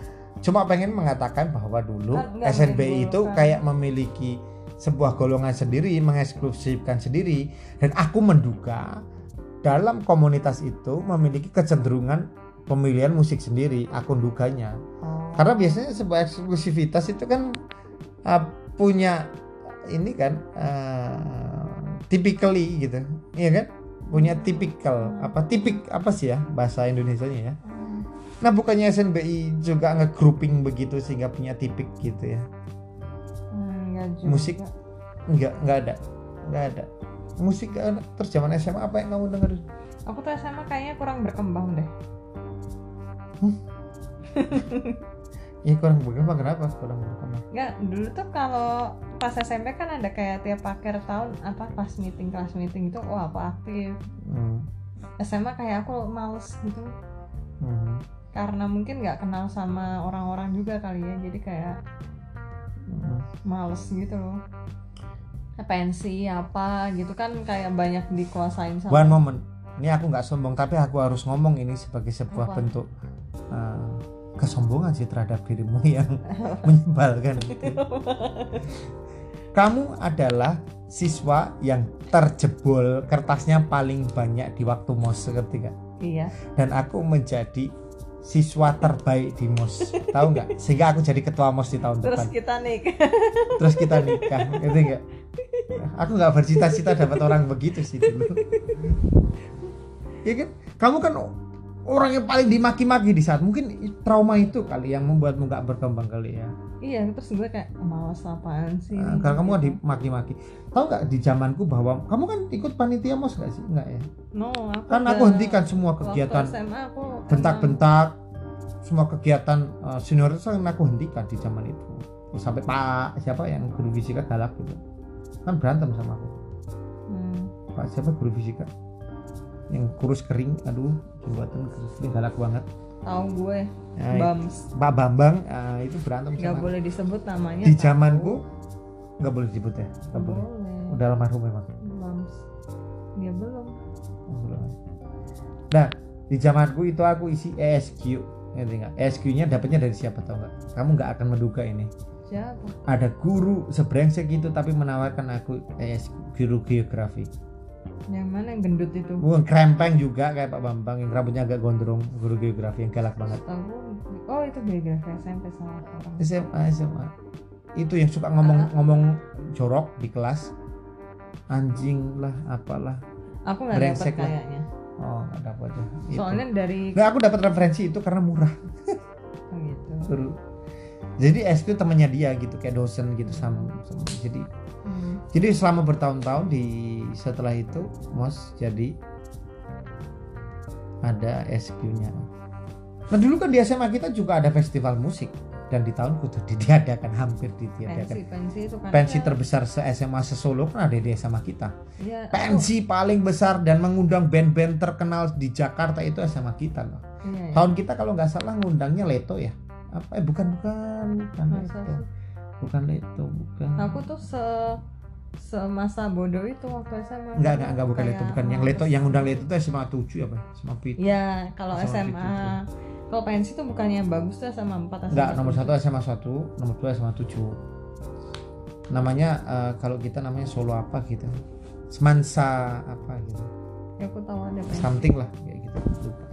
cuma pengen mengatakan bahwa dulu Kan nggak SNBI itu kayak memiliki sebuah golongan sendiri, mengeksklusifkan sendiri, dan aku menduga dalam komunitas itu memiliki kecenderungan pemilihan musik sendiri. Aku duganya, oh. karena biasanya sebuah eksklusivitas itu kan uh, punya ini kan uh, typically gitu, iya kan? Punya tipikal apa tipik apa sih ya bahasa Indonesianya ya? Hmm. Nah bukannya SNBI juga nge-grouping begitu sehingga punya tipik gitu ya? Hmm, nggak juga. Musik? Enggak, enggak ada, enggak ada. Musik enggak ada. Terus zaman SMA apa yang kamu dengerin? aku tuh SMA kayaknya kurang berkembang deh Iya kurang berkembang kenapa? Kurang berkembang. Nggak, dulu tuh kalau pas SMP kan ada kayak tiap akhir tahun apa pas meeting kelas meeting itu wah aku aktif Hmm. SMA kayak aku males gitu Hmm. Karena mungkin nggak kenal sama orang-orang juga kali ya jadi kayak Hmm. males gitu loh pensi apa gitu kan kayak banyak dikuasain sama One moment. Ini aku nggak sombong tapi aku harus ngomong ini sebagai sebuah Apa? bentuk uh, kesombongan sih terhadap dirimu yang menyebalkan. gitu. Kamu adalah siswa yang terjebol kertasnya paling banyak di waktu mos ketika iya dan aku menjadi siswa terbaik di MOS tahu nggak? Sehingga aku jadi ketua MOS di tahun terus depan. kita nih terus kita nikah gitu nggak? Aku nggak bercita-cita dapat orang begitu sih dulu. Ya kan? Kamu kan orang yang paling dimaki-maki di saat mungkin trauma itu kali yang membuatmu nggak berkembang kali ya iya terus gue kayak malas apaan sih? Nah, karena kamu kan dimaki-maki tahu nggak di zamanku bahwa kamu kan ikut panitia mos nggak sih? Nggak ya? No aku kan aku hentikan semua kegiatan bentak-bentak semua kegiatan uh, senior itu kan aku hentikan di zaman itu. Sampai pak siapa yang guru fisika galak gitu kan berantem sama aku. Hmm, pak siapa guru fisika? Yang kurus kering aduh jembatan kurus kering galak banget tahu gue Nah, Bams Pak Bambang uh, itu berantem nggak boleh disebut namanya di zamanku nggak boleh disebut ya nggak boleh boleh udah almarhum memang Bams dia belum Nah, di zamanku itu aku isi ESQ. Ngerti nggak? ESQ-nya dapatnya dari siapa tau nggak? Kamu nggak akan menduga ini. siapa Ada guru sebrengsek itu tapi menawarkan aku ESQ guru geografi. Yang mana yang gendut itu Bukan krempeng juga kayak Pak Bambang yang rambutnya agak gondrong, guru geografi yang galak banget. oh itu biografi SMP orang SMA SMA. Itu yang suka ngomong-ngomong jorok di kelas. Anjing lah, apalah. aku nggak lah. kayaknya Oh, nggak dapat ya. Itu. soalnya dari Nggak, aku dapat referensi itu karena murah. oh, gitu Suruh. Jadi SQ temannya dia gitu kayak dosen gitu sama, sama- jadi Hmm. jadi selama bertahun-tahun di setelah itu mos jadi ada SQ-nya. Nah dulu kan di SMA kita juga ada festival musik dan di tahunku tuh ditiadakan hampir pensi ditiadakan. pensi itu kan Pensi ya- terbesar se SMA sesolo kan ada di SMA kita. ya, Pensi paling besar dan mengundang band-band terkenal di Jakarta itu SMA kita loh. iya, iya. Tahun kita kalau nggak salah ngundangnya Leto ya. Apa eh bukan bukan bukan Leto. Bukan Leto, bukan. aku tuh se semasa bodoh itu waktu SMA Enggak, enggak, enggak bukan Leto, bukan yang Leto, yang undang Leto itu SMA 7 apa? SMA Pit. ya kalau SMA SMA kalau pensi tuh bukannya yang bagus tuh SMA 4 SMA Enggak, nomor 7. 1 SMA 1, nomor 2 SMA 7. Namanya eh, kalau kita namanya solo apa gitu. Semansa apa gitu. ya aku tahu ada pensi Something lah kayak gitu. Lupa.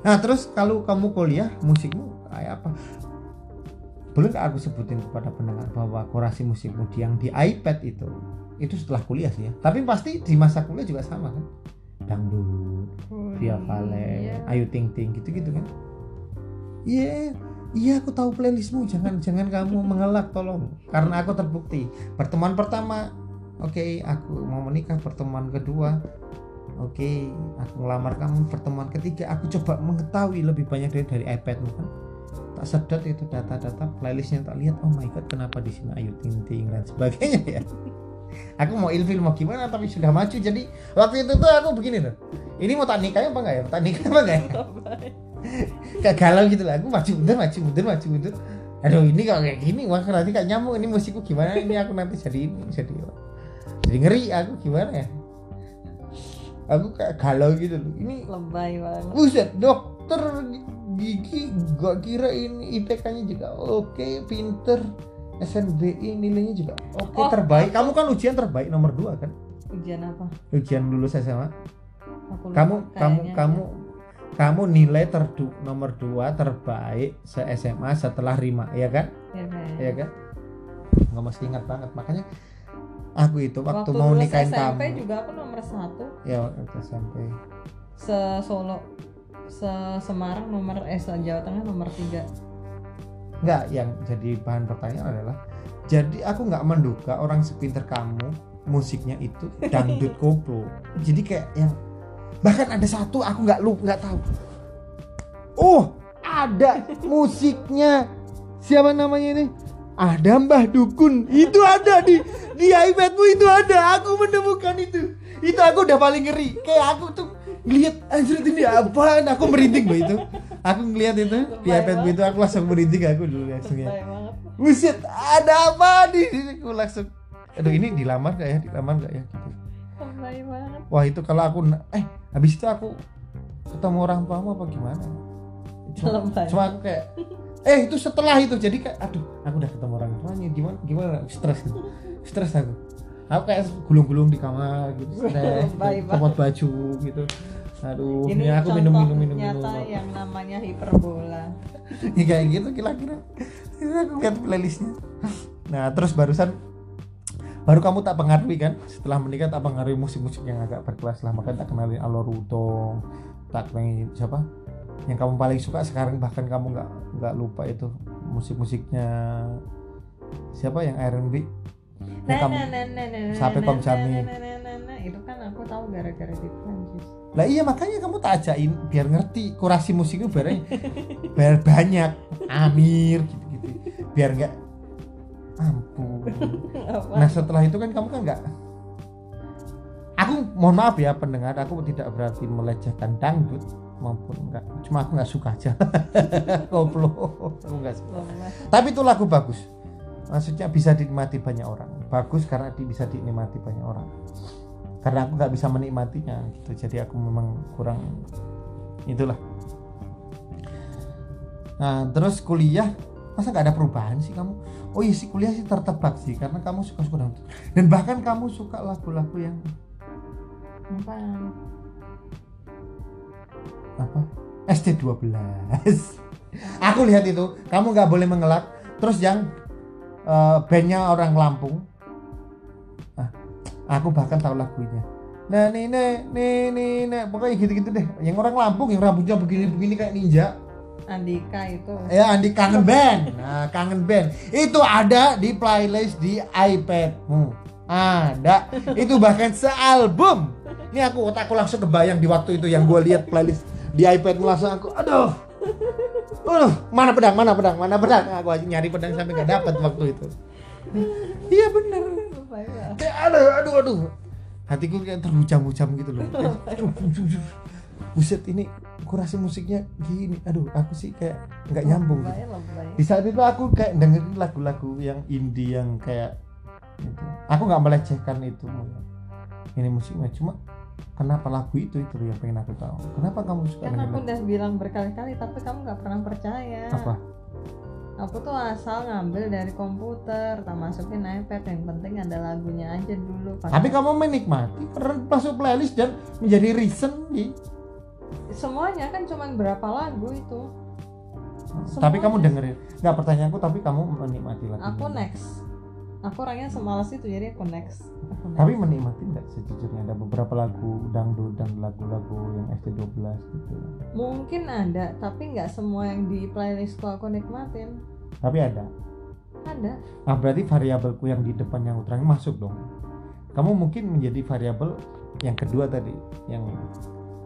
Nah, terus kalau kamu kuliah, musikmu kayak apa? Boleh nggak aku sebutin kepada pendengar bahwa korasi musikmu di- yang di iPad itu itu setelah kuliah sih ya. Tapi pasti di masa kuliah juga sama kan? Dangdut, Oh, Via Vale, iya. Ayu Ting Ting gitu-gitu kan? Iya, iya aku tahu playlistmu. Jangan jangan kamu mengelak tolong. Karena aku terbukti pertemuan pertama, oke aku mau menikah. Pertemuan kedua, oke aku ngelamar kamu. Pertemuan ketiga, aku coba mengetahui lebih banyak dari dari iPadmu kan. Tak sedot itu data-data playlistnya tak lihat. Oh my god, kenapa di sini Ayu Ting Ting dan sebagainya ya? Aku mau ilfil mau gimana tapi sudah maju. Jadi waktu itu tuh aku begini loh. Ini mau tak nikah apa enggak ya? Tak nikah apa enggak ya? Kayak galau gitu lah aku maju mundur maju mundur maju mundur. Aduh ini kalau kayak gini? Wah nanti kayak nyamuk ini musikku gimana? Ini aku nanti jadi ini jadi jadi ngeri aku gimana ya? Aku kayak galau gitu loh. Ini lebay banget. Buset dokter gigi gua kira ini IPK-nya juga oke pinter. SNBI nilainya juga oke Oh, terbaik. Kamu kan ujian terbaik nomor 2 kan? Ujian apa? Ujian lulus SMA aku kamu kamu kayaknya. kamu kamu nilai terdu nomor 2 terbaik se SMA setelah Rima ya kan? Ya, ya kan? Nggak mesti ingat banget. Makanya aku itu waktu, waktu mau nikahin SMP kamu. juga aku nomor satu. Ya waktu SMP se Solo se Semarang nomor eh se Jawa Tengah nomor tiga. Nggak yang jadi bahan pertanyaan adalah jadi aku nggak menduga orang sepinter kamu musiknya itu dangdut koplo. Jadi kayak yang bahkan ada satu aku nggak lu nggak tahu. Oh ada musiknya. Siapa namanya ini? Ada Mbah Dukun. Itu ada di di iPadmu itu ada. Aku menemukan itu. Itu aku udah paling ngeri. Kayak aku tuh ngeliat anjir ini apaan aku merinding loh itu aku ngeliat itu di iPadmu itu aku langsung merinding aku dulu langsung ya Buset, ada apa di sini? Aku langsung Aduh ini dilamar gak ya? Dilamar gak ya? Gitu. Wah itu kalau aku Eh habis itu aku Ketemu orang tuamu apa gimana? Cuma, cuma aku kayak Eh itu setelah itu Jadi kayak aduh Aku udah ketemu orang tuanya Gimana? Gimana? Stres gitu Stres aku Aku kayak gulung-gulung di kamar gitu Lebay Copot baju gitu. Aduh ini ini aku minum minum minum minum. nyata yang namanya hiperbola. Ya kayak gitu kira-kira. Aku lihat playlistnya. Nah terus barusan baru kamu tak pengaruhi kan? Setelah menikah tak pengaruhi musik-musik yang agak berkelas lah. Makanya tak kenalin Alor Udong tak kenalin siapa? Yang kamu paling suka sekarang bahkan kamu nggak nggak lupa itu musik-musiknya siapa yang R&B nah, nah, nah, nah, nah, Sampai nah, nah, nah, nah, nah, itu kan aku tahu gara-gara di Prancis lah iya makanya kamu tak ajakin biar ngerti kurasi musiknya biar biar banyak. Amir gitu-gitu. Biar nggak ampun. Nah setelah itu kan kamu kan nggak aku mohon maaf ya pendengar aku tidak berarti melecehkan dangdut maupun enggak cuma aku nggak suka aja. Koplo aku nggak suka. Tapi itu lagu bagus. Maksudnya bisa dinikmati banyak orang bagus karena di, bisa dinikmati banyak orang. Karena aku nggak bisa menikmatinya gitu jadi aku memang kurang itulah. Nah terus kuliah masa nggak ada perubahan sih kamu? Oh iya sih kuliah sih tertebak sih karena kamu suka suka dangdut dan bahkan kamu suka lagu-lagu yang apa? Apa? ST12 aku lihat itu kamu nggak boleh mengelak. Terus yang eh, bandnya orang Lampung aku bahkan tahu lagunya. Nah nih nih nih pokoknya gitu-gitu deh. Yang orang Lampung yang rambutnya begini-begini kayak ninja. Andika itu. Ya Andi kangen band. Nah kangen band. Itu ada di playlist di iPadmu. Ada. Itu bahkan sealbum. Ini aku otakku langsung kebayang di waktu itu yang gue lihat playlist di iPadmu langsung aku aduh. Aduh mana pedang mana pedang mana pedang? Aku aja nyari pedang sampai nggak dapat waktu itu. Iya bener Apa ya? kayak aduh aduh aduh. Hatiku kayak terhucam-hucam gitu loh. Buset ini kurasi musiknya gini. Aduh aku sih kayak nggak nyambung gitu. di saat itu aku kayak dengerin lagu-lagu yang indie yang kayak gitu. aku nggak melecehkan itu ini musiknya. Cuma kenapa lagu itu itu yang pengen aku tahu? Kenapa kamu suka kan aku lagu udah bilang berkali-kali tapi kamu nggak pernah percaya. Apa aku tuh asal ngambil dari komputer tak masukin iPad yang penting ada lagunya aja dulu tapi kamu menikmati masuk playlist dan menjadi reason di semuanya kan cuma berapa lagu itu. Tapi kamu Semuanya. dengerin. Nggak pertanyaanku tapi kamu menikmati lagu aku next aku orangnya semalas itu jadi aku next. Aku next. tapi menikmati nggak sejujurnya? Ada beberapa lagu dangdut dan lagu-lagu yang ST12 gitu. Mungkin ada tapi nggak semua yang di playlistku aku nikmatin. Tapi ada. Ada. Ah berarti variabelku yang di depan yang utang masuk dong. Kamu mungkin menjadi variabel yang kedua tadi, yang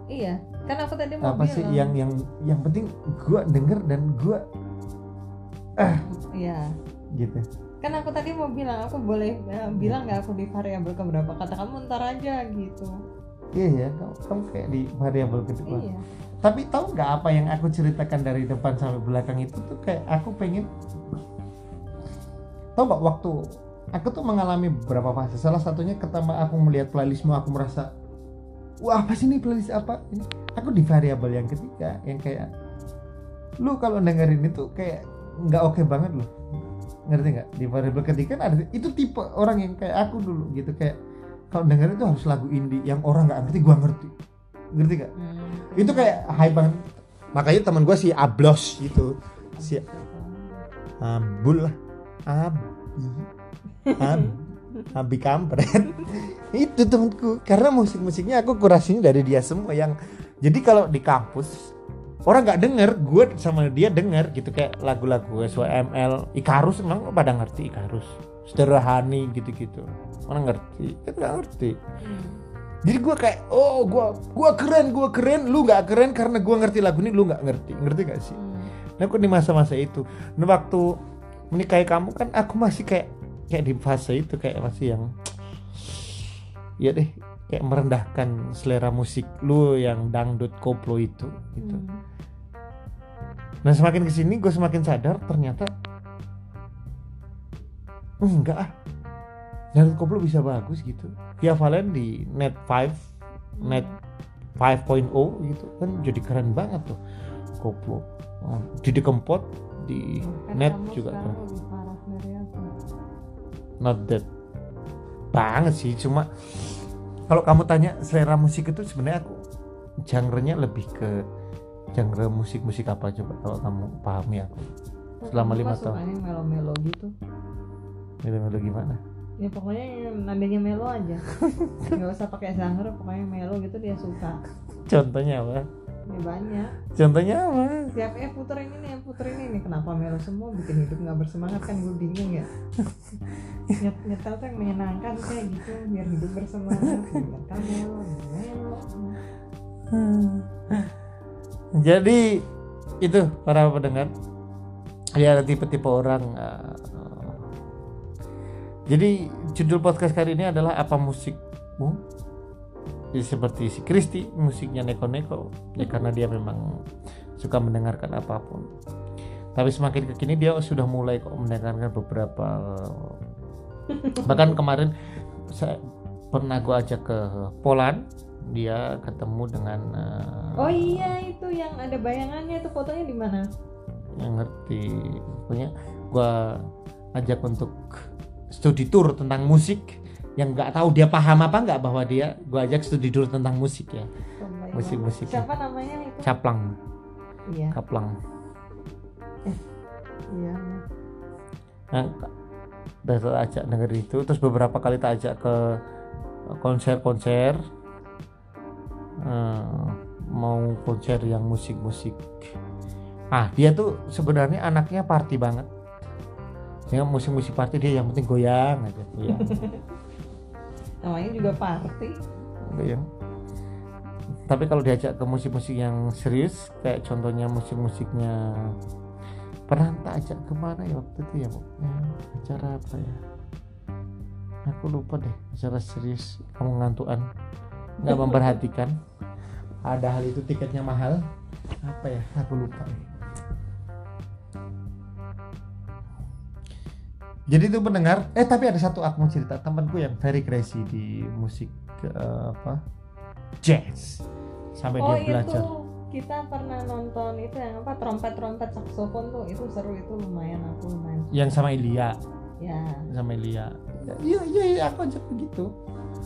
iya kan aku tadi mau apa bilang. sih yang yang yang penting gua denger dan gua iya. gitu. Kan aku tadi mau bilang aku boleh eh, bilang nggak aku di variabel keberapa kata kamu ntar aja gitu Iya ya, kamu, kamu kayak di variabel kedua. iya Tapi tahu nggak apa yang aku ceritakan dari depan sampai belakang itu tuh kayak aku pengen tahu nggak waktu aku tuh mengalami beberapa fase. Salah satunya ketika aku melihat playlistmu aku merasa wah apa sih ini playlist apa ini? Aku di variabel yang ketiga yang kayak lu kalau dengerin itu kayak nggak oke banget loh ngerti nggak? Di variabel ketiga kan ada itu tipe orang yang kayak aku dulu gitu. Kayak kalau dengerin itu harus lagu indie yang orang nggak ngerti gua ngerti. Ngerti nggak? Hmm. itu kayak hype banget. Makanya teman gue si Ablos gitu. Si Abul lah. Abi Ab Abi kampret. Itu temanku karena musik-musiknya aku kurasinya dari dia semua yang jadi kalau di kampus orang nggak denger gue sama dia denger gitu kayak lagu-lagu SWML Ikarus emang pada ngerti Ikarus? Sederhani gitu-gitu. Orang ngerti? Kan nggak ngerti. Hmm. jadi gue kayak oh gue gua keren gue keren. Lu nggak keren karena gue ngerti lagu ini lu nggak ngerti. Ngerti gak sih? Hmm. nah aku di masa-masa itu? Nah waktu menikahi kamu kan aku masih kayak kayak di fase itu kayak masih yang ya deh kayak merendahkan selera musik lu yang dangdut koplo itu gitu. Hmm. nah semakin ke sini gue semakin sadar ternyata enggak ah. Dangdut koplo bisa bagus gitu. Via Valen di net 5 net 5.0 gitu kan jadi keren banget tuh koplo. Didi Kempot di Kan net juga aku. Not that banget sih cuma kalau kamu tanya selera musik itu sebenarnya aku genre-nya lebih ke genre musik-musik apa coba kalau kamu pahami aku? Selama Aku lima tahun. sukanya melo-melo gitu. Melo-melo gimana? Ya pokoknya yang nadanya melo aja. Nggak usah pakai genre pokoknya melo gitu dia suka. Contohnya apa ya banyak. Contohnya apa? Tiap eh puterin ini ya puterin ini kenapa melo semua bikin hidup nggak bersemangat? Kan gue bingung ya. Nyet nyetel tuh yang menyenangkan kayak gitu biar hidup bersemangat. Nyetel melo melo jadi itu para pendengar. Ya ada tipe-tipe orang uh, jadi judul podcast kali ini adalah apa musikmu ya, seperti si Kristi musiknya neko-neko ya karena dia memang suka mendengarkan apa pun. Tapi semakin kekini dia sudah mulai kok mendengarkan beberapa bahkan kemarin saya pernah gue ajak ke Poland dia ketemu dengan uh, oh iya itu yang ada bayangannya itu fotonya di mana? Yang ngerti pokoknya gua ajak untuk studi tour tentang musik yang nggak tahu dia paham apa nggak bahwa dia gua ajak studi tour tentang musik ya. Oh my God. musik-musik siapa namanya itu? Caplang. Iya. Kaplang iya. Nah, udah tak ajak denger itu terus beberapa kali tak ajak ke konser-konser Eh, mau konser yang musik-musik. Ah dia tuh sebenarnya anaknya party banget. Sehingga musik-musik party dia yang penting goyang aja goyang namanya juga party. Goyang tapi kalau diajak ke musik-musik yang serius kayak contohnya musik-musiknya pernah tak ajak ke mana ya waktu itu ya pokoknya acara apa ya? Aku lupa deh acara serius kamu ngantuan nggak memperhatikan. Ada hal itu tiketnya mahal. Apa ya? Aku lupa nih jadi itu pendengar eh tapi ada satu aku mau cerita temanku yang very crazy di musik eh, apa jazz. Sampai oh dia belajar. itu kita pernah nonton itu yang apa trompet trompet saksofon tuh itu seru itu lumayan aku lumayan yang sama Ilya ya. Sama Ilya iya iya iya aku ajak begitu.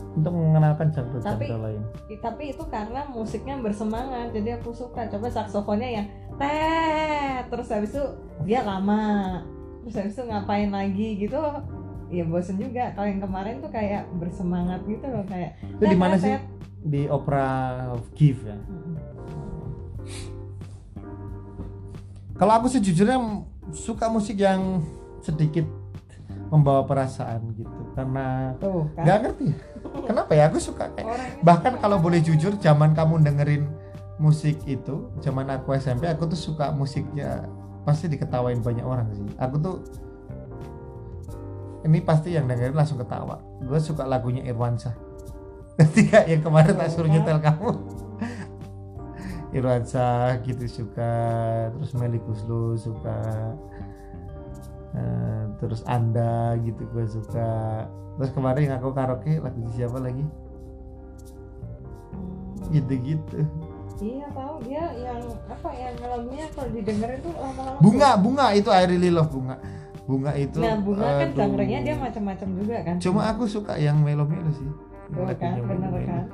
Untuk mengenalkan genre Tapi- genre lain. tapi itu karena musiknya bersemangat jadi aku suka. Coba saksofonnya yang teh terus habis itu dia lama terus habis itu ngapain lagi gitu ya bosen juga. Kalau yang kemarin tuh kayak bersemangat gitu loh kayak itu di mana sih? di opera Give ya. Kalau aku sejujurnya m- suka musik yang sedikit membawa perasaan gitu. Karena kan? nggak ngerti. Kenapa ya? Aku suka kayak Orangnya bahkan kalau boleh jujur zaman kamu dengerin musik itu zaman aku SMP aku tuh suka musiknya pasti diketawain banyak orang sih. Aku tuh ini pasti yang dengerin langsung ketawa. Gue suka lagunya Irwansyah ketika yang kemarin tak suruh nyetel kamu. Irwansyah gitu suka terus Meli Guslo suka Eh, terus Anda gitu gue suka. Terus kemarin yang aku karaoke lagu siapa lagi? Hmm. gitu-gitu iya tahu dia yang apa yang lagunya kalau didengerin tuh lama-lama bunga bunga itu I really love bunga. Bunga itu nah bunga kan aduh. genre-nya dia macam-macam juga kan. Cuma aku suka yang melo-melo sih. Tuh kan? Lagunya bener kan?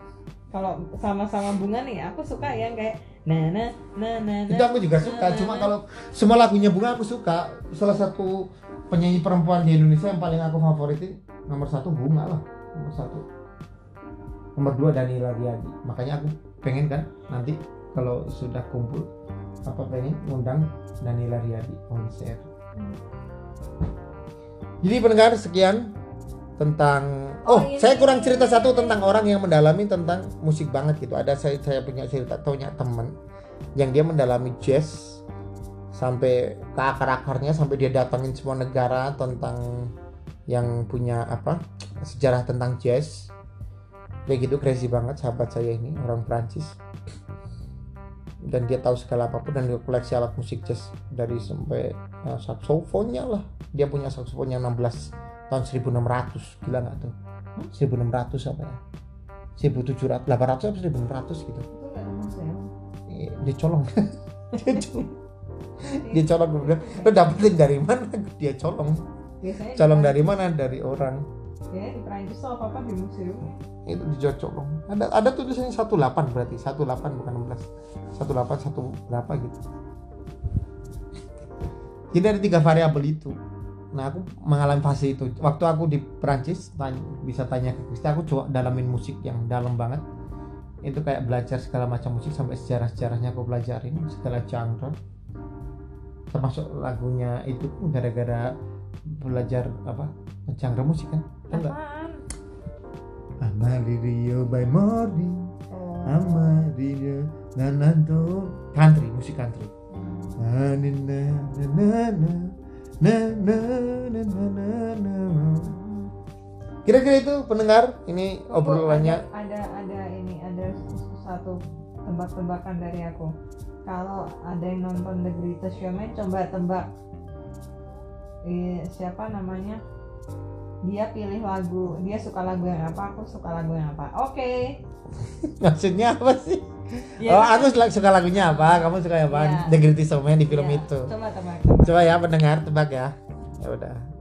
kalau sama-sama bunga nih aku suka yang kayak nah nah nah nah itu aku juga suka. cuma kalau semua lagunya bunga aku suka. Salah satu penyanyi perempuan di Indonesia yang paling aku favoritin nomor satu bunga lah. Nomor satu nomor dua Danila Riyadi makanya aku pengen kan nanti kalau sudah kumpul apa pengen ngundang Danila Riyadi konser jadi pendengar sekian tentang oh, Oh, ini- saya kurang cerita satu tentang orang yang mendalami tentang musik banget gitu. Ada saya saya punya cerita punya teman yang dia mendalami jazz sampai ke akar-akarnya sampai dia datangin semua negara tentang yang punya apa sejarah tentang jazz kayak gitu crazy banget sahabat saya ini orang Prancis dan dia tahu segala apa pun dan dia koleksi alat musik jazz dari sampai uh, saksofonnya lah. Dia punya saksofonnya 16 tahun 1600 gila nggak tuh? 1600 apa ya? 1700 800 apa 1600 gitu. Ya Iya, dia colong. Dia colong. Dia colong gue bilang lo dapetin dari mana? Dia colong. Colong dari mana? Dari orang ya di Perancis tuh apa apa di museum itu dicocok dong. Ada ada tulisannya 18 berarti 18 bukan 16 18 satu berapa gitu. Jadi ada tiga variabel itu. Nah aku mengalami fase itu. Waktu aku di Perancis tanya, bisa tanya ke Kristi aku coba dalamin musik yang dalam banget. Itu kayak belajar segala macam musik sampai sejarah-sejarahnya aku pelajarin segala genre. Termasuk lagunya itu gara-gara belajar apa? Genre musik kan? Enggak Amarillo by morning. Oh. Amarillo nananto. Country musik country. Na na na na na na na na na na kira-kira itu pendengar ini obrolannya? ada, ada ini ada satu tebak-tebakan dari aku. Kalau ada yang nonton The Greatest Showman coba tebak siapa namanya? Dia pilih lagu dia suka lagu yang apa aku suka lagu yang apa. Oke. Maksudnya apa sih? Ya, oh aku suka- lagunya apa? Kamu suka apa? Iya. The Greatest Showman di film Ya, itu. Coba tebak coba ya pendengar tebak ya. Ya udah